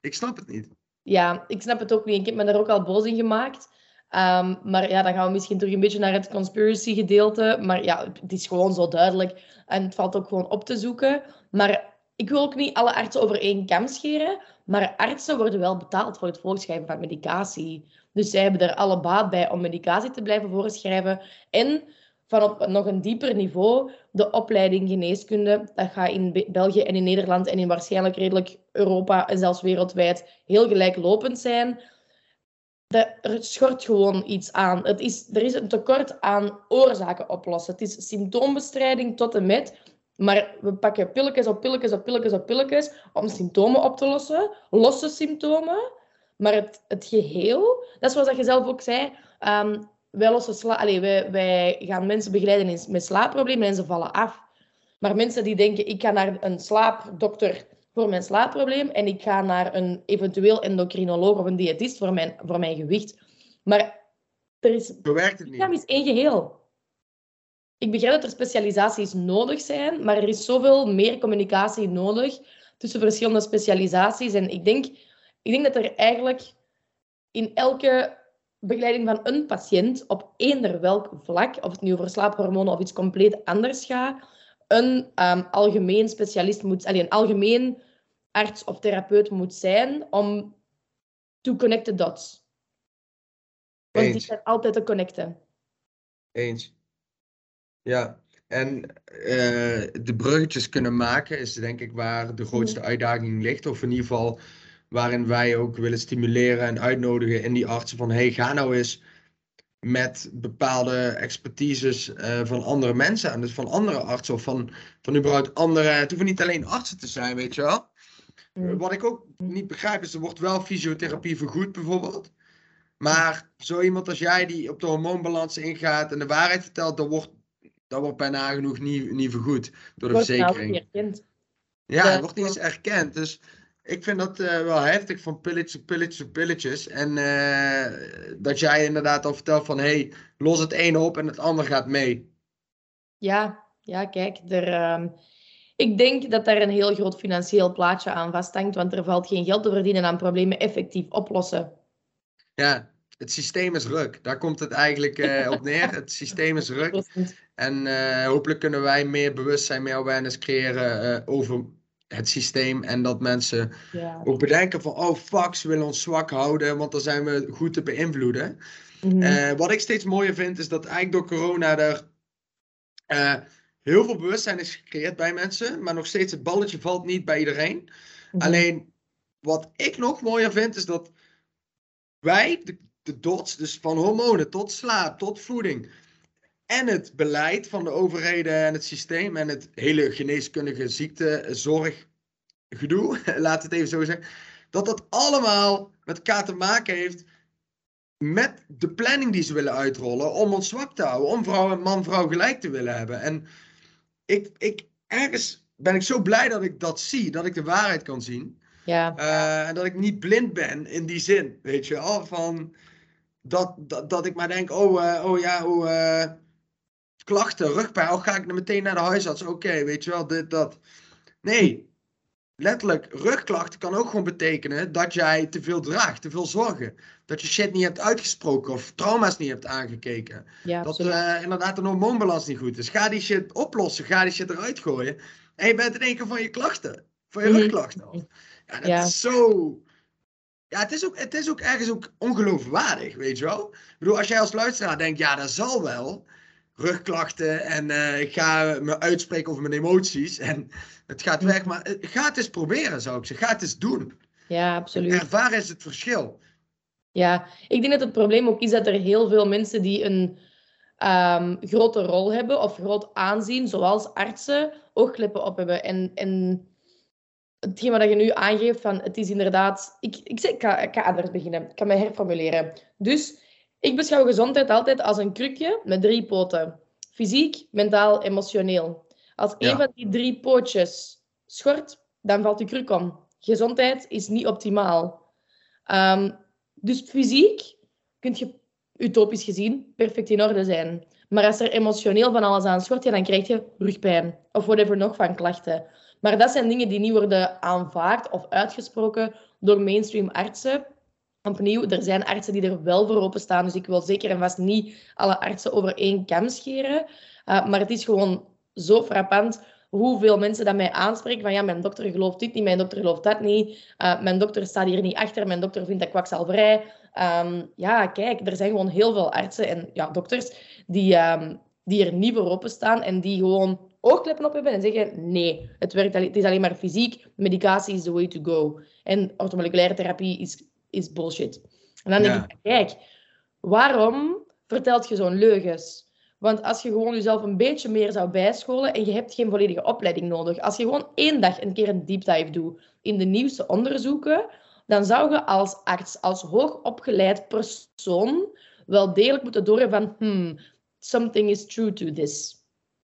Ik snap het niet. Ja, ik snap het ook niet. Ik heb me daar ook al boos in gemaakt. Um, maar ja, dan gaan we misschien terug een beetje naar het conspiracy gedeelte. Maar ja, het is gewoon zo duidelijk. En het valt ook gewoon op te zoeken. Maar ik wil ook niet alle artsen over één kam scheren. Maar artsen worden wel betaald voor het voorschrijven van medicatie. Dus zij hebben er alle baat bij om medicatie te blijven voorschrijven. En van op nog een dieper niveau, de opleiding geneeskunde. Dat gaat in België en in Nederland en in waarschijnlijk redelijk Europa en zelfs wereldwijd heel gelijklopend zijn er schort gewoon iets aan. Het is, er is een tekort aan oorzaken oplossen. Het is symptoombestrijding tot en met. Maar we pakken pilletjes op pilletjes op pilletjes op pilletjes om symptomen op te lossen. Losse symptomen. Maar het, het geheel, dat is zoals je zelf ook zei. Um, wij, lossen sla Allee, wij, wij gaan mensen begeleiden met slaapproblemen en ze vallen af. Maar mensen die denken, ik ga naar een slaapdokter voor mijn slaapprobleem en ik ga naar een eventueel endocrinoloog of een diëtist voor mijn, voor mijn gewicht. Maar er is... Zo werkt het niet. is één geheel. Ik begrijp dat er specialisaties nodig zijn, maar er is zoveel meer communicatie nodig tussen verschillende specialisaties. En ik denk, ik denk dat er eigenlijk in elke begeleiding van een patiënt op eender welk vlak, of het nu over slaaphormonen of iets compleet anders gaat, een um, algemeen specialist moet, alleen een algemeen arts of therapeut moet zijn om to connect the dots. Want die zijn altijd te connecten. Eens. Ja, en uh, de bruggetjes kunnen maken is denk ik waar de grootste uitdaging ligt. Of in ieder geval waarin wij ook willen stimuleren en uitnodigen in die artsen van hey, ga nou eens met bepaalde expertises uh, van andere mensen en dus van andere artsen of van, van überhaupt andere, het hoeven niet alleen artsen te zijn, weet je wel. Mm. Wat ik ook niet begrijp is, er wordt wel fysiotherapie vergoed bijvoorbeeld. Maar zo iemand als jij die op de hormoonbalans ingaat en de waarheid vertelt, dat wordt, dat wordt bijna genoeg niet, niet vergoed door de verzekering. Ja, het wordt niet eens erkend. Dus ik vind dat uh, wel heftig van pilletjes op pilletjes. En uh, dat jij inderdaad al vertelt van, hey, los het ene op en het ander gaat mee. Ja, ja kijk, er, uh, ik denk dat daar een heel groot financieel plaatje aan vasthangt, want er valt geen geld te verdienen aan problemen effectief oplossen. Ja, het systeem is ruk. Daar komt het eigenlijk uh, op neer. Het systeem is ruk. En hopelijk kunnen wij meer bewustzijn, meer awareness creëren over het systeem en dat mensen ja. ook bedenken van, oh fuck, ze willen ons zwak houden, want dan zijn we goed te beïnvloeden. Mhm. Eh, wat ik steeds mooier vind, is dat eigenlijk door corona er uh, heel veel bewustzijn is gecreëerd bij mensen, maar nog steeds het balletje valt niet bij iedereen. Mhm. Alleen, wat ik nog mooier vind, is dat wij, de, de dots, dus van hormonen tot slaap, tot voeding, en het beleid van de overheden en het systeem en het hele geneeskundige ziektezorggedoe, laat het even zo zeggen, dat dat allemaal met elkaar te maken heeft met de planning die ze willen uitrollen om ons zwak te houden, om vrouw en man-vrouw gelijk te willen hebben. En ik, ik, ergens ben ik zo blij dat ik dat zie, dat ik de waarheid kan zien. Ja. Uh, en dat ik niet blind ben in die zin, weet je wel. Van dat, dat, dat ik maar denk, oh, uh, oh ja, oh, uh, klachten, rugpijn, oh ga ik meteen naar de huisarts, oké, weet je wel, dit, dat. Nee, letterlijk, rugklachten kan ook gewoon betekenen dat jij te veel draagt, te veel zorgen. Dat je shit niet hebt uitgesproken of trauma's niet hebt aangekeken. Ja, dat uh, inderdaad een hormoonbalans niet goed is. Ga die shit oplossen, ga die shit eruit gooien. En je bent in één keer van je klachten, van je mm rugklachten Ja, dat is zo... Ja, het is, ook, het is ook ergens ook ongeloofwaardig, weet je wel? Ik bedoel, als jij als luisteraar denkt, ja, dat zal wel rugklachten en uh, ik ga me uitspreken over mijn emoties en het gaat weg. Mm. Maar eh, ga het eens proberen, zou ik zeggen. Ga het eens doen. Ja, absoluut. Ervaar eens het verschil. Ja, ik denk dat het probleem ook is dat er heel veel mensen die een um, grote rol hebben of groot aanzien, zoals artsen, oogkleppen op hebben. En, en hetgeen wat je nu aangeeft, van het is inderdaad... Ik, ik, zeg, ik, ga, ik ga anders beginnen. Ik kan me herformuleren. Dus ik beschouw gezondheid altijd als een krukje met drie poten. Fysiek, mentaal, emotioneel. Als een van die drie pootjes schort, dan valt je kruk om. Gezondheid is niet optimaal. Um, dus fysiek kun je utopisch gezien perfect in orde zijn. Maar als er emotioneel van alles aan schort, ja, dan krijg je rugpijn of whatever nog van klachten. Maar dat zijn dingen die niet worden aanvaard of uitgesproken door mainstream artsen. Opnieuw, er zijn artsen die er wel voor openstaan, dus ik wil zeker en vast niet alle artsen over één kam scheren. Uh, maar het is gewoon zo frappant hoeveel mensen dat mij aanspreken van ja, mijn dokter gelooft dit niet, mijn dokter gelooft dat niet, uh, mijn dokter staat hier niet achter, mijn dokter vindt dat kwakzalverij. Um, ja, kijk, er zijn gewoon heel veel artsen en ja, dokters die, um, die er niet voor openstaan en die gewoon oogkleppen op hebben en zeggen nee, het, werkt, het is alleen maar fysiek, medicatie is the way to go. En orthomoleculaire therapie is, is bullshit. En dan denk ik, kijk, waarom vertelt je zo'n leugens? Want als je gewoon jezelf een beetje meer zou bijscholen en je hebt geen volledige opleiding nodig, als je gewoon één dag een keer een deep dive doet in de nieuwste onderzoeken, dan zou je als arts, als hoogopgeleid persoon, wel degelijk moeten doorhebben van hmm, something is true to this.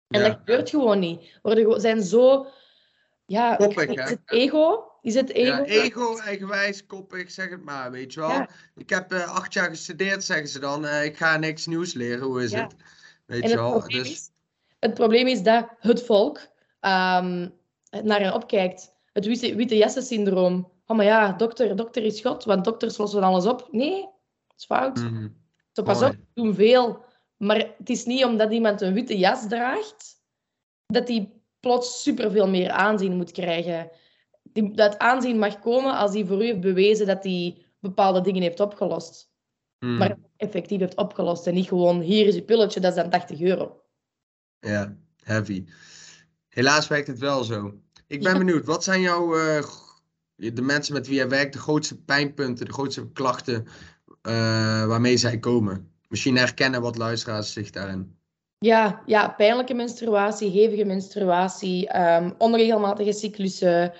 En dat gebeurt gewoon niet. We zijn zo... Ja, koppig, het ego? Is het ego? Ja, ego, eigenwijs, koppig, zeg het maar, weet je wel. Ik heb uh, acht jaar gestudeerd, zeggen ze dan. Uh, ik ga niks nieuws leren, hoe is het? Weet je wel. Dus... Is, het probleem is dat het volk um, naar hen opkijkt. Het witte, witte jassen-syndroom. Oh, maar ja, dokter, dokter is God, want dokters lossen alles op. Nee, het is fout. Mm -hmm. Zo, pas op, doen veel. Maar het is niet omdat iemand een witte jas draagt, dat hij plots superveel meer aanzien moet krijgen. Dat aanzien mag komen als hij voor u heeft bewezen dat hij bepaalde dingen heeft opgelost. Mm. Maar effectief heeft opgelost. En niet gewoon, hier is je pilletje, dat is dan 80 euro. Ja, heavy. Helaas werkt het wel zo. Ik ben benieuwd, wat zijn jouw, uh, de mensen met wie jij werkt, de grootste pijnpunten, de grootste klachten uh, waarmee zij komen? Misschien herkennen wat luisteraars zich daarin. Ja, ja pijnlijke menstruatie, hevige menstruatie, um, onregelmatige cyclussen,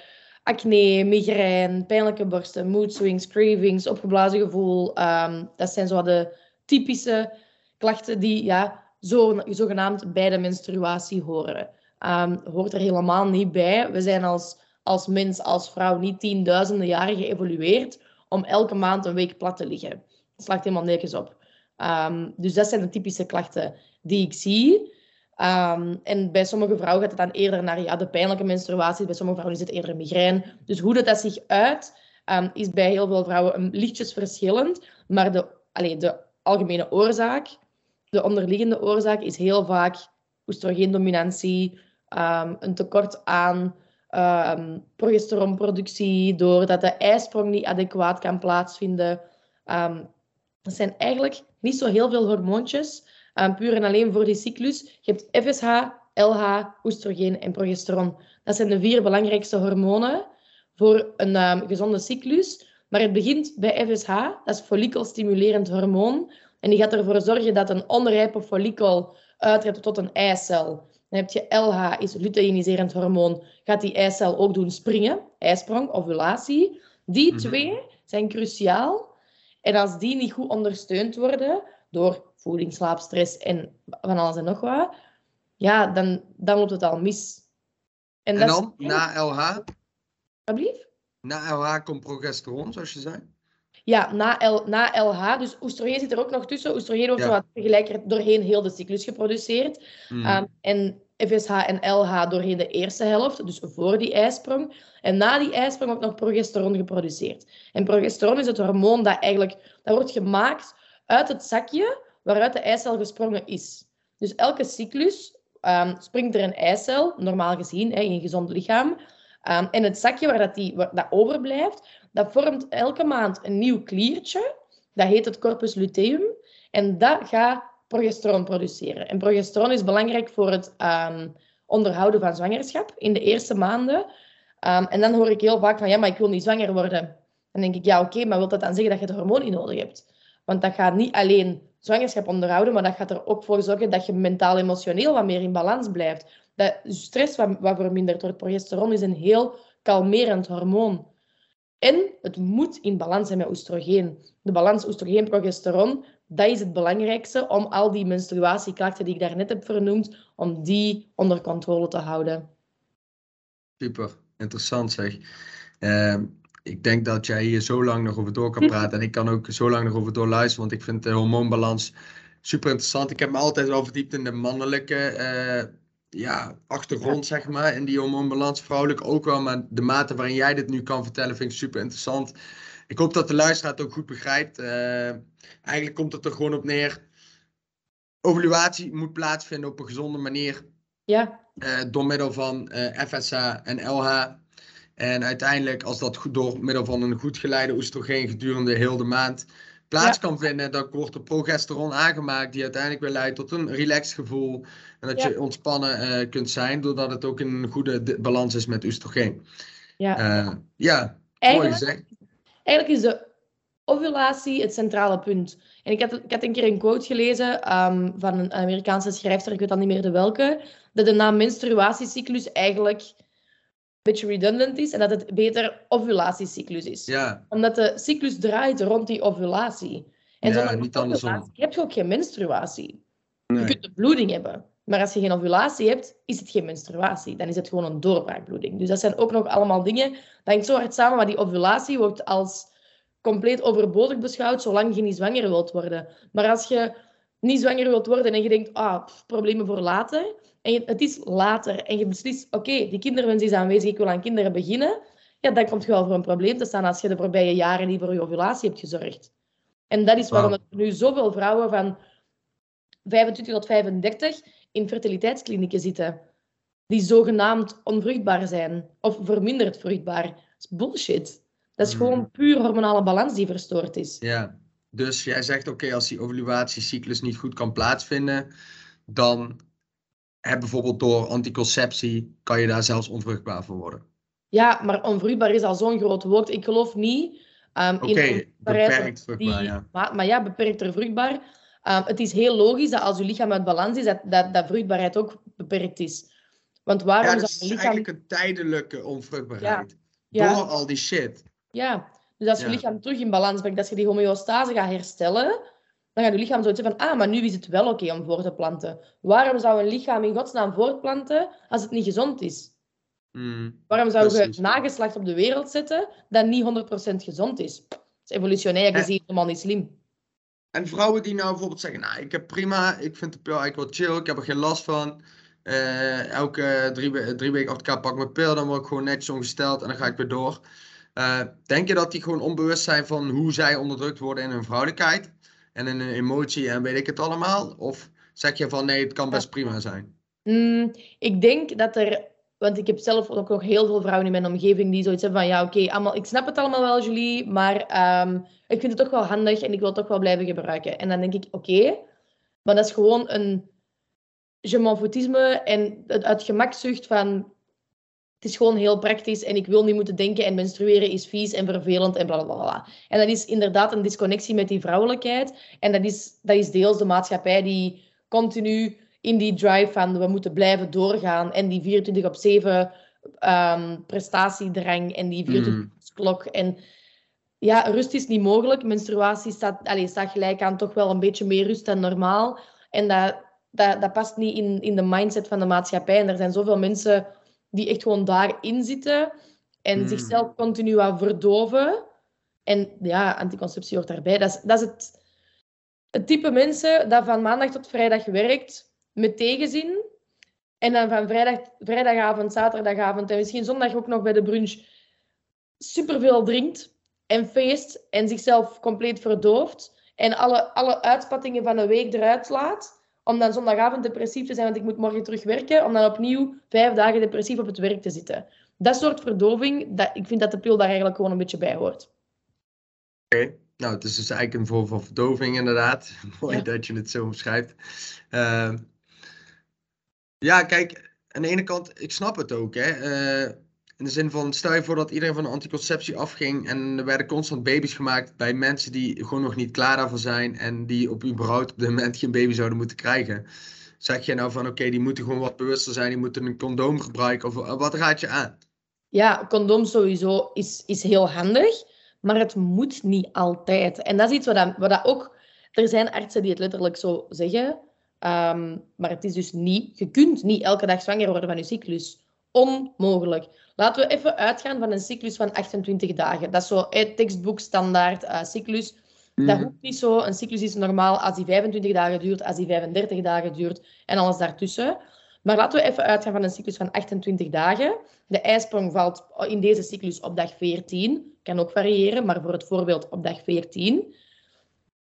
acne, migraine, pijnlijke borsten, mood swings, cravings, opgeblazen gevoel. Um, dat zijn zo de typische klachten die ja, zo, zogenaamd bij de menstruatie horen. Um, hoort er helemaal niet bij. We zijn als, als mens, als vrouw niet tienduizenden jaren geëvolueerd om elke maand een week plat te liggen. Dat slaagt helemaal nergens op. Um, dus dat zijn de typische klachten die ik zie. Um, en bij sommige vrouwen gaat het dan eerder naar ja, de pijnlijke menstruatie. Bij sommige vrouwen is het eerder migraine. Dus hoe dat, dat zich uit, um, is bij heel veel vrouwen lichtjes verschillend. Maar de, allee, de algemene oorzaak, de onderliggende oorzaak, is heel vaak oestrogeendominantie, um, een tekort aan progesteronproductie, doordat de ijsprong niet adequaat kan plaatsvinden. Dat zijn eigenlijk niet zo heel veel hormoontjes, um, puur en alleen voor die cyclus. Je hebt FSH, LH, oestrogeen en progesteron. Dat zijn de vier belangrijkste hormonen voor een um, gezonde cyclus. Maar het begint bij FSH, dat is follikelstimulerend hormoon. En die gaat ervoor zorgen dat een onrijpe follikel uitrept tot een eicel. Dan heb je LH, is luteiniserend hormoon, gaat die eicel ook doen springen, eisprong, ovulatie. Die Mhm. twee zijn cruciaal. En als die niet goed ondersteund worden door voeding, slaap, stress en van alles en nog wat, ja, dan, dan loopt het al mis. En is- dan, na LH, Alsjeblieft? na LH komt progesteron, zoals je zei. Ja, na, L, na LH. Dus oestrogeen zit er ook nog tussen. Oestrogeen wordt Ja. wat tegelijkertijd doorheen heel de cyclus geproduceerd. Hmm. Um, en FSH en LH doorheen de eerste helft, dus voor die ijsprong. En na die ijsprong wordt nog progesteron geproduceerd. En progesteron is het hormoon dat eigenlijk dat wordt gemaakt uit het zakje waaruit de eicel gesprongen is. Dus elke cyclus um, springt er een eicel, normaal gezien hè, in een gezond lichaam. En het zakje waar dat, die, dat overblijft, dat vormt elke maand een nieuw kliertje. Dat heet het corpus luteum. En dat gaat progesteron produceren. En progesteron is belangrijk voor het ehm, onderhouden van zwangerschap in de eerste maanden. Ehm, en dan hoor ik heel vaak van, ja, maar ik wil niet zwanger worden. Dan denk ik, ja, oké, maar wil dat dan zeggen dat je het hormoon niet nodig hebt? Want dat gaat niet alleen zwangerschap onderhouden, maar dat gaat er ook voor zorgen dat je mentaal-emotioneel wat meer in balans blijft. Dat stress wat, wat verminderd wordt. Progesteron is een heel kalmerend hormoon. En het moet in balans zijn met oestrogeen. De balans oestrogeen-progesteron, dat is het belangrijkste om al die menstruatieklachten die ik daarnet heb vernoemd, om die onder controle te houden. Super, interessant zeg. Ehm, ik denk dat jij hier zo lang nog over door kan praten. En ik kan ook zo lang nog over door luisteren, want ik vind de hormoonbalans super interessant. Ik heb me altijd wel verdiept in de mannelijke eh, ja, achtergrond, zeg maar, in die hormoonbalans. Vrouwelijk ook wel, maar de mate waarin jij dit nu kan vertellen vind ik super interessant. Ik hoop dat de luisteraar het ook goed begrijpt. Eh, eigenlijk komt het er gewoon op neer. Ovulatie moet plaatsvinden op een gezonde manier. Ja, eh, door middel van FSH en LH. En uiteindelijk, als dat goed, door middel van een goed geleide oestrogeen gedurende heel de maand plaats kan vinden, dan wordt er progesteron aangemaakt, die uiteindelijk weer leidt tot een relaxed gevoel. En dat Ja. je ontspannen eh, kunt zijn, doordat het ook in een goede balans is met oestrogeen. ja. Eh, ja, mooi Eigenlijk, gezegd. eigenlijk is de ovulatie het centrale punt. En ik had, ik had een keer een quote gelezen ehm, van een Amerikaanse schrijfster, ik weet al niet meer de welke, dat de naam menstruatiecyclus eigenlijk beetje redundant is en dat het beter ovulatiecyclus is. Ja, Omdat de cyclus draait rond die ovulatie. En Ja, zonder niet andersom. ovulatie heb je ook geen menstruatie. Je kunt een bloeding hebben. Maar als je geen ovulatie hebt, is het geen menstruatie. Dan is het gewoon een doorbraakbloeding. Dus dat zijn ook nog allemaal dingen. Dat hangt zo hard samen, maar die ovulatie wordt als compleet overbodig beschouwd zolang je niet zwanger wilt worden. Maar als je niet zwanger wilt worden en je denkt, ah, pff, problemen voor later. En je- het is later en je beslist, oké, die kinderwens is aanwezig, ik wil aan kinderen beginnen. Ja, dan komt je wel voor een probleem te staan als je de voorbije jaren niet voor je ovulatie hebt gezorgd. En dat is waarom Wauw. er nu zoveel vrouwen van 25 tot 35 in fertiliteitsklinieken zitten. Die zogenaamd onvruchtbaar zijn. Of verminderd vruchtbaar. Dat is bullshit. Dat is Mhm. gewoon puur hormonale balans die verstoord is. Ja, dus jij zegt oké, als die ovullatiecyclus niet goed kan plaatsvinden, dan heb bijvoorbeeld door anticonceptie, kan je daar zelfs onvruchtbaar voor worden. Ja, maar onvruchtbaar is al zo'n groot woord. Ik geloof niet um, in onvruchtbaarheid beperkt die- vruchtbaar, ja. Maar, maar ja, beperkt er vruchtbaar. Um, het is heel logisch dat als je lichaam uit balans is, dat, dat, dat vruchtbaarheid ook beperkt is. Want waarom Ja, dus zou een is lichaam... eigenlijk een tijdelijke onvruchtbaarheid. Ja. Door al die shit. Ja, dus als je lichaam terug in balans brengt, als je die homeostase gaat herstellen, dan gaat je lichaam zoiets van, ah, maar nu is het wel oké om voor te planten. Waarom zou een lichaam in godsnaam voortplanten als het niet gezond is? Mm, Waarom zou Precies. je nageslacht op de wereld zetten dat niet 100% gezond is? Dat is evolutionair gezien helemaal niet slim. En vrouwen die nou bijvoorbeeld zeggen, nou, ik heb prima, ik vind de pil eigenlijk wel chill, ik heb er geen last van. Eh, elke drie, drie weken achter elkaar pak ik mijn pil, dan word ik gewoon netjes ongesteld en dan ga ik weer door. Eh, denk je dat die gewoon onbewust zijn van hoe zij onderdrukt worden in hun vrouwelijkheid en in hun emotie en weet ik het allemaal? Of zeg je van nee, het kan best prima zijn? Mm, ik denk dat er... Want ik heb zelf ook nog heel veel vrouwen in mijn omgeving die zoiets hebben van... Ja, oké, allemaal, ik snap het allemaal wel, Julie, maar ehm, ik vind het toch wel handig en ik wil het toch wel blijven gebruiken. En dan denk ik, oké, maar dat is gewoon een je m'en foutisme en het uit gemakzucht van... Het is gewoon heel praktisch en ik wil niet moeten denken en menstrueren is vies en vervelend en bla bla bla. En dat is inderdaad een disconnectie met die vrouwelijkheid. En dat is, dat is deels de maatschappij die continu in die drive van we moeten blijven doorgaan en die 24 op 7 um, prestatiedrang en die 24 klok. En ja, rust is niet mogelijk. Menstruatie staat, allez, staat gelijk aan toch wel een beetje meer rust dan normaal. En dat, dat, dat past niet in, in de mindset van de maatschappij. En er zijn zoveel mensen die echt gewoon daarin zitten en mm. zichzelf continu aan verdoven. En ja, anticonceptie hoort daarbij. Dat is, dat is het, het type mensen dat van maandag tot vrijdag werkt met tegenzin. En dan van vrijdag, vrijdagavond, zaterdagavond en misschien zondag ook nog bij de brunch superveel drinkt en feest en zichzelf compleet verdooft. En alle, alle uitspattingen van een week eruit laat. Om dan zondagavond depressief te zijn, want ik moet morgen terug werken. Om dan opnieuw vijf dagen depressief op het werk te zitten. Dat soort verdoving, dat, ik vind dat de pil daar eigenlijk gewoon een beetje bij hoort. Oké. Nou, het is dus eigenlijk een vorm van verdoving, inderdaad. Mooi dat je het zo omschrijft. Uh, ja, kijk, aan de ene kant, ik snap het ook. Hè. Uh, in de zin van, stel je voor dat iedereen van de anticonceptie afging en er werden constant baby's gemaakt bij mensen die gewoon nog niet klaar daarvoor zijn en die op überhaupt op dit moment geen baby zouden moeten krijgen. Zeg je nou van, oké, die moeten gewoon wat bewuster zijn, die moeten een condoom gebruiken of wat raad je aan? Ja, condoom sowieso is, is heel handig, maar het moet niet altijd. En dat is iets wat, wat dat ook... Er zijn artsen die het letterlijk zo zeggen, um, maar het is dus niet... Je kunt niet elke dag zwanger worden van je cyclus. Onmogelijk. Laten we even uitgaan van een cyclus van 28 dagen. Dat is zo het tekstboek standaard uh, cyclus. Dat mhm. hoeft niet zo. Een cyclus is normaal als die 25 dagen duurt, als die 35 dagen duurt en alles daartussen. Maar laten we even uitgaan van een cyclus van 28 dagen. De ijsprong valt in deze cyclus op dag 14. Kan ook variëren, maar voor het voorbeeld op dag 14.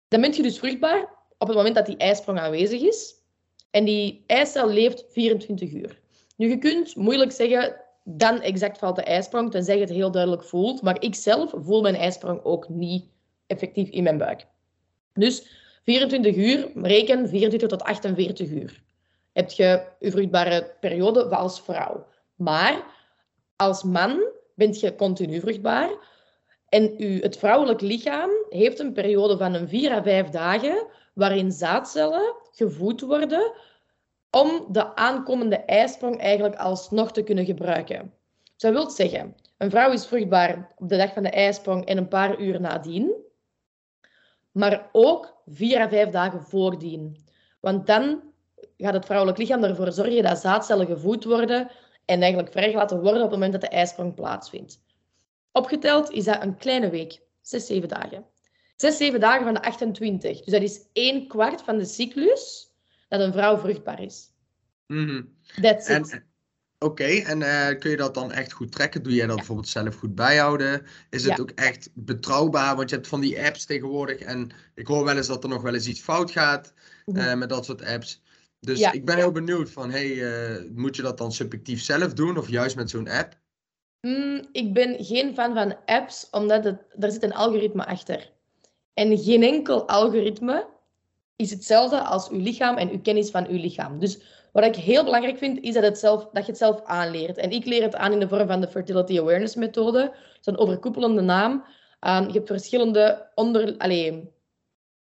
Dan ben je dus vruchtbaar op het moment dat die ijsprong aanwezig is. En die eicel leeft 24 uur. Nu, je kunt moeilijk zeggen, dan exact valt de ijsprong, tenzij je het heel duidelijk voelt. Maar ik zelf voel mijn ijsprong ook niet effectief in mijn buik. Dus 24 uur, reken 24 tot 48 uur. Heb je je vruchtbare periode als vrouw. Maar als man bent je continu vruchtbaar. En u, het vrouwelijk lichaam heeft een periode van een 4 à 5 dagen waarin zaadcellen gevoed worden om de aankomende ijsprong eigenlijk alsnog te kunnen gebruiken. Dat wil zeggen, een vrouw is vruchtbaar op de dag van de ijsprong en een paar uur nadien, maar ook vier à vijf dagen voordien. Want dan gaat het vrouwelijk lichaam ervoor zorgen dat zaadcellen gevoed worden en eigenlijk vrijgelaten worden op het moment dat de ijsprong plaatsvindt. Opgeteld is dat een kleine week, zes, zeven dagen. Zes, zeven dagen van de 28. Dus dat is één kwart van de cyclus dat een vrouw vruchtbaar is. Mm That's it. Oké, en uh, kun je dat dan echt goed trekken? Doe jij dat bijvoorbeeld zelf goed bijhouden? Is het ook echt betrouwbaar? Want je hebt van die apps tegenwoordig en ik hoor wel eens dat er nog wel eens iets fout gaat uh, met dat soort apps. Dus ik ben heel benieuwd van, hey, uh, moet je dat dan subjectief zelf doen of juist met zo'n app? Mm, ik ben geen fan van apps, omdat het, er zit een algoritme achter. En geen enkel algoritme is hetzelfde als uw lichaam en uw kennis van uw lichaam. Dus wat ik heel belangrijk vind, is dat, het zelf, dat je het zelf aanleert. En ik leer het aan in de vorm van de Fertility Awareness methode. Dat is een overkoepelende naam. Um, je hebt verschillende onder, allez,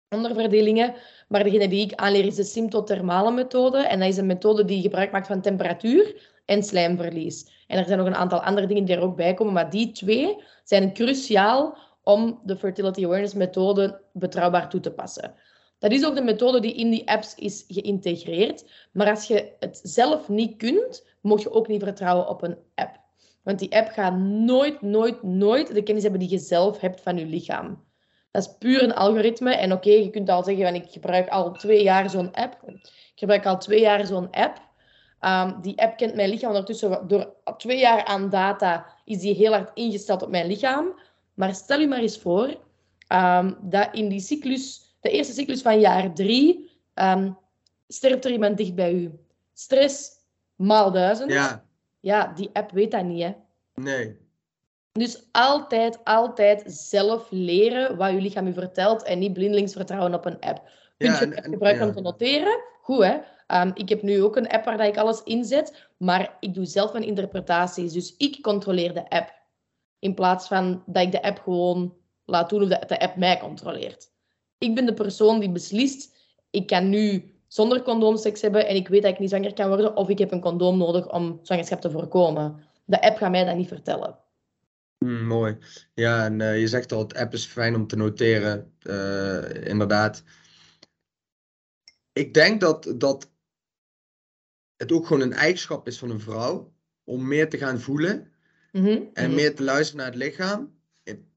onderverdelingen. Maar degene die ik aanleer is de symptothermale methode. En dat is een methode die gebruik maakt van temperatuur en slijmverlies. En er zijn nog een aantal andere dingen die er ook bij komen. Maar die twee zijn cruciaal om de Fertility Awareness methode betrouwbaar toe te passen. Dat is ook de methode die in die apps is geïntegreerd. Maar als je het zelf niet kunt, moet je ook niet vertrouwen op een app. Want die app gaat nooit, nooit, nooit de kennis hebben die je zelf hebt van je lichaam. Dat is puur een algoritme. En oké, je kunt al zeggen, van, ik gebruik al twee jaar zo'n app. Ik gebruik al twee jaar zo'n app. Um, die app kent mijn lichaam ondertussen. Door twee jaar aan data is die heel hard ingesteld op mijn lichaam. Maar stel je maar eens voor um, dat in die cyclus de eerste cyclus van jaar drie um, sterft er iemand dicht bij u. Stress maal duizend. Ja. Ja, die app weet dat niet, hè? Nee. Dus altijd, altijd zelf leren wat je lichaam u vertelt en niet blindelings vertrouwen op een app. Kun je het gebruiken om te noteren? Goed, hè? Um, ik heb nu ook een app waar ik alles inzet, maar ik doe zelf mijn interpretaties. Dus ik controleer de app. In plaats van dat ik de app gewoon laat doen of dat de app mij controleert ik ben de persoon die beslist, ik kan nu zonder condoom seks hebben en ik weet dat ik niet zwanger kan worden, of ik heb een condoom nodig om zwangerschap te voorkomen. De app gaat mij dat niet vertellen. Mm, mooi. Ja, en uh, je zegt al, het app is fijn om te noteren. Uh, inderdaad. Ik denk dat, dat het ook gewoon een eigenschap is van een vrouw om meer te gaan voelen mm -hmm. en meer te luisteren naar het lichaam.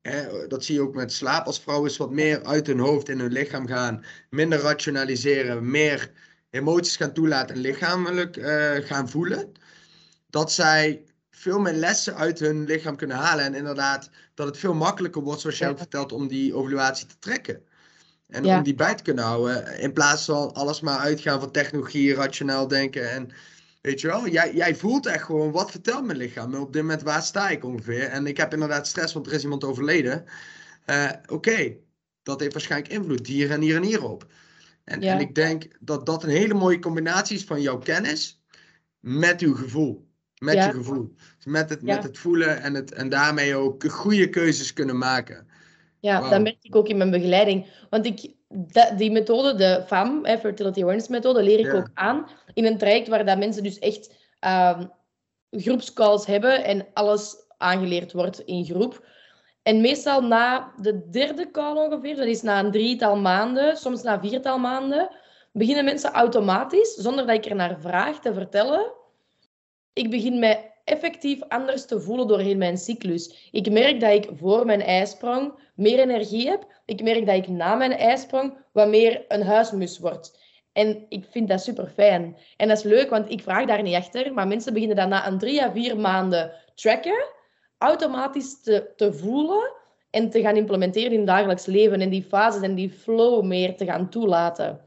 Hè, dat zie je ook met slaap. Als vrouwen wat meer uit hun hoofd in hun lichaam gaan, minder rationaliseren, meer emoties gaan toelaten en lichamelijk uh, gaan voelen, dat zij veel meer lessen uit hun lichaam kunnen halen. En inderdaad, dat het veel makkelijker wordt, zoals jij ook vertelt, om die ovulatie te trekken. En om die bij te kunnen houden. In plaats van alles maar uitgaan van technologie, rationeel denken. En weet je wel, jij, jij voelt echt gewoon, wat vertelt mijn lichaam? Op dit moment, waar sta ik ongeveer? En ik heb inderdaad stress, want er is iemand overleden. Uh, Oké, dat heeft waarschijnlijk invloed hier en hier en hier op. En, en ik denk dat dat een hele mooie combinatie is van jouw kennis met uw gevoel. Met je gevoel. Met het, met het voelen en, het, en daarmee ook goede keuzes kunnen maken. Ja, wow. dat merk ik ook in mijn begeleiding. Want ik, die methode, de FAM, Fertility Awareness methode, leer ik ook aan in een traject waar dat mensen dus echt um, groepscalls hebben en alles aangeleerd wordt in groep. En meestal na de derde call ongeveer, dat is na een drietal maanden, soms na viertal maanden, beginnen mensen automatisch, zonder dat ik er naar vraag, te vertellen ik begin mij effectief anders te voelen doorheen mijn cyclus. Ik merk dat ik voor mijn ijsprong meer energie heb. Ik merk dat ik na mijn ijsprong wat meer een huismus word. En ik vind dat super fijn. En dat is leuk, want ik vraag daar niet achter. Maar mensen beginnen dan na een drie à vier maanden tracken, automatisch te, te voelen en te gaan implementeren in het dagelijks leven. En die fases en die flow meer te gaan toelaten.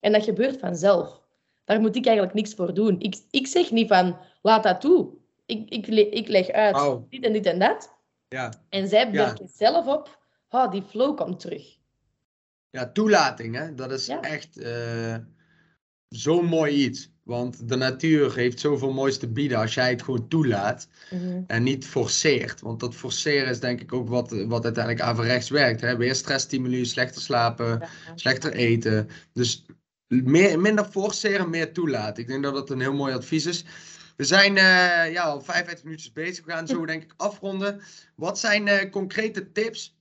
En dat gebeurt vanzelf. Daar moet ik eigenlijk niks voor doen. Ik, ik zeg niet van, laat dat toe. Ik, ik, ik leg uit dit en dit en dat. Ja. En zij merken zelf op, oh, die flow komt terug. Ja, toelating, hè? dat is echt uh, zo'n mooi iets. Want de natuur heeft zoveel moois te bieden als jij het gewoon toelaat mhm. en niet forceert. Want dat forceren is denk ik ook wat, wat uiteindelijk averechts werkt. Hè? Weer stressstimuli, slechter slapen, slechter eten. Dus meer, minder forceren, meer toelaten. Ik denk dat dat een heel mooi advies is. We zijn uh, ja, al 55 minuutjes bezig. We gaan zo denk ik afronden. Wat zijn uh, concrete tips?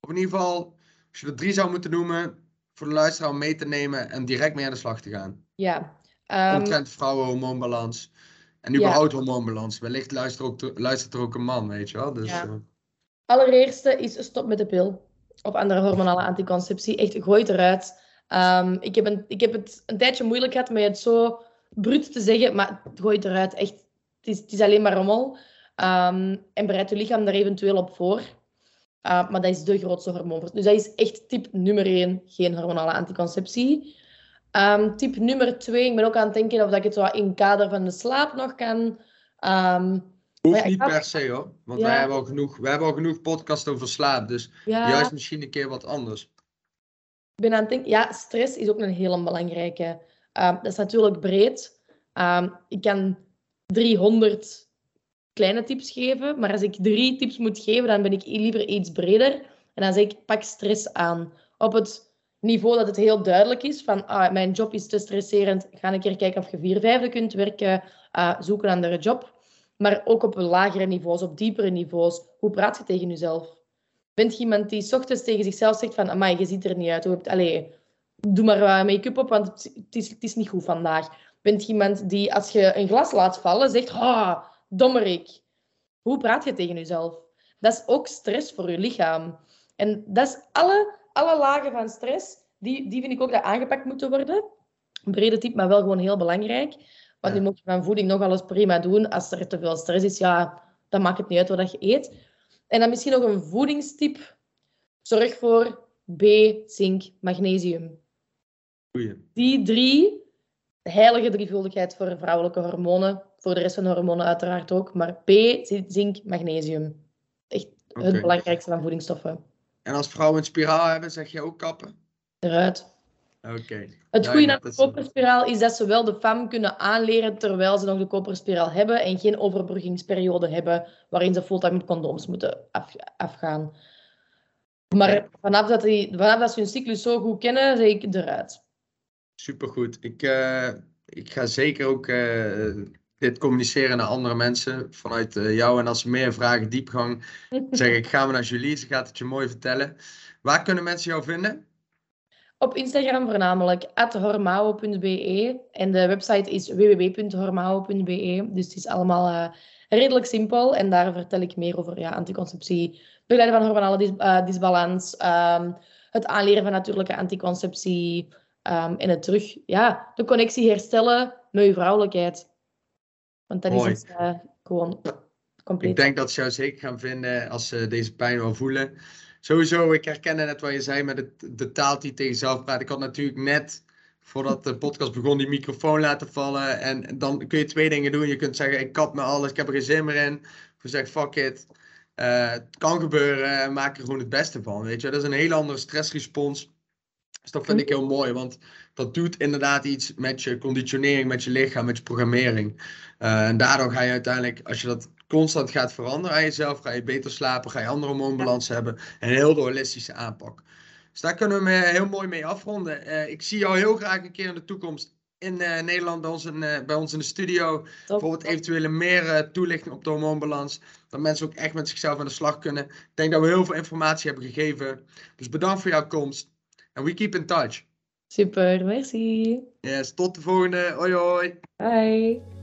Of in ieder geval, als je er drie zou moeten noemen, voor de luisteraar om mee te nemen en direct mee aan de slag te gaan. Ja. Um, Omtrent vrouwenhormoonbalans. En überhaupt ja. hormoonbalans. Wellicht luistert, ook, luistert er ook een man, weet je wel. Dus, ja. Uh... Allereerste is stop met de pil. Of andere hormonale anticonceptie. Echt, gooi het eruit. Um, ik, heb een, ik heb het een tijdje moeilijk gehad met het zo bruut te zeggen, maar gooi het eruit. Echt, het is, het is alleen maar rommel. Um, en bereid je lichaam daar eventueel op voor. Uh, maar dat is de grootste hormoon. Dus dat is echt tip nummer één, geen hormonale anticonceptie. Um, tip nummer twee, ik ben ook aan het denken of dat ik het zo in het kader van de slaap nog kan. Um, Hoeft ja, niet per se hoor. Want ja. wij, hebben al genoeg, wij hebben al genoeg podcast over slaap. Dus ja. juist misschien een keer wat anders. Ik ben aan het denken, ja, stress is ook een hele belangrijke. Um, dat is natuurlijk breed. Um, ik kan 300 kleine tips geven, maar als ik drie tips moet geven, dan ben ik liever iets breder. En dan zeg ik, pak stress aan. Op het niveau dat het heel duidelijk is van ah, mijn job is te stresserend, ga een keer kijken of je vier vijfde kunt werken, uh, zoek een andere job. Maar ook op lagere niveaus, op diepere niveaus. Hoe praat je tegen jezelf? Bent je iemand die s ochtends tegen zichzelf zegt van, amai, je ziet er niet uit. Hoe allez, doe maar wat make-up op, want het is, het is niet goed vandaag. Bent je iemand die als je een glas laat vallen, zegt, ah, dommerik. Hoe praat je tegen jezelf? Dat is ook stress voor je lichaam. En dat is alle, alle lagen van stress, die, die vind ik ook dat aangepakt moeten worden. Een brede tip, maar wel gewoon heel belangrijk. Want nu moet je van voeding nog alles prima doen. Als er te veel stress is, ja, dan maakt het niet uit wat je eet. En dan misschien nog een voedingstip. Zorg voor B, zink, magnesium. Die drie, heilige drievuldigheid voor vrouwelijke hormonen, voor de rest van de hormonen uiteraard ook, maar P, zink, magnesium. Echt het belangrijkste van voedingsstoffen. En als vrouwen een spiraal hebben, zeg je ook kappen? Eruit. Oké. Het goede aan de koperspiraal is dat ze wel de FAM kunnen aanleren terwijl ze nog de koperspiraal hebben en geen overbruggingsperiode hebben waarin ze fulltime met condooms moeten afgaan. Maar vanaf dat, die, vanaf dat ze hun cyclus zo goed kennen, zeg ik eruit. Supergoed. Ik, uh, ik ga zeker ook dit communiceren naar andere mensen vanuit jou. En als ze meer vragen, diepgang, zeg ik, ga we naar Julie. Ze gaat het je mooi vertellen. Waar kunnen mensen jou vinden? Op Instagram voornamelijk, hormao.be. En de website is www.hormao.be. Dus het is allemaal redelijk simpel. En daar vertel ik meer over ja, anticonceptie, begeleiden van hormonale dis disbalans, um, het aanleren van natuurlijke anticonceptie um, en het terug, ja, de connectie herstellen met je vrouwelijkheid. Want dat Mooi. is het, uh, gewoon compleet. Ik denk dat ze jou zeker gaan vinden als ze deze pijn wel voelen sowieso, ik herkende net wat je zei met het, de taal die tegen jezelf praat. Ik had natuurlijk net, voordat de podcast begon, die microfoon laten vallen. En dan kun je twee dingen doen. Je kunt zeggen, ik kap me alles, ik heb er geen zin meer in. Of je zegt, fuck it. Uh, het kan gebeuren, maak er gewoon het beste van. Weet je, dat is een hele andere stressrespons. Dus dat vind ik heel mooi, want dat doet inderdaad iets met je conditionering, met je lichaam, met je programmering. Uh, en daardoor ga je uiteindelijk, als je dat constant gaat veranderen aan jezelf, ga je beter slapen, ga je andere hormoonbalans hebben. En een heel holistische aanpak. Dus daar kunnen we heel mooi mee afronden. Uh, ik zie jou heel graag een keer in de toekomst in uh, Nederland bij ons in, uh, bij ons in de studio. Bijvoorbeeld eventuele meer toelichting op de hormoonbalans. Dat mensen ook echt met zichzelf aan de slag kunnen. Ik denk dat we heel veel informatie hebben gegeven. Dus bedankt voor jouw komst. En we keep in touch. Super, merci. Yes, tot de volgende. Hoi hoi. Bye.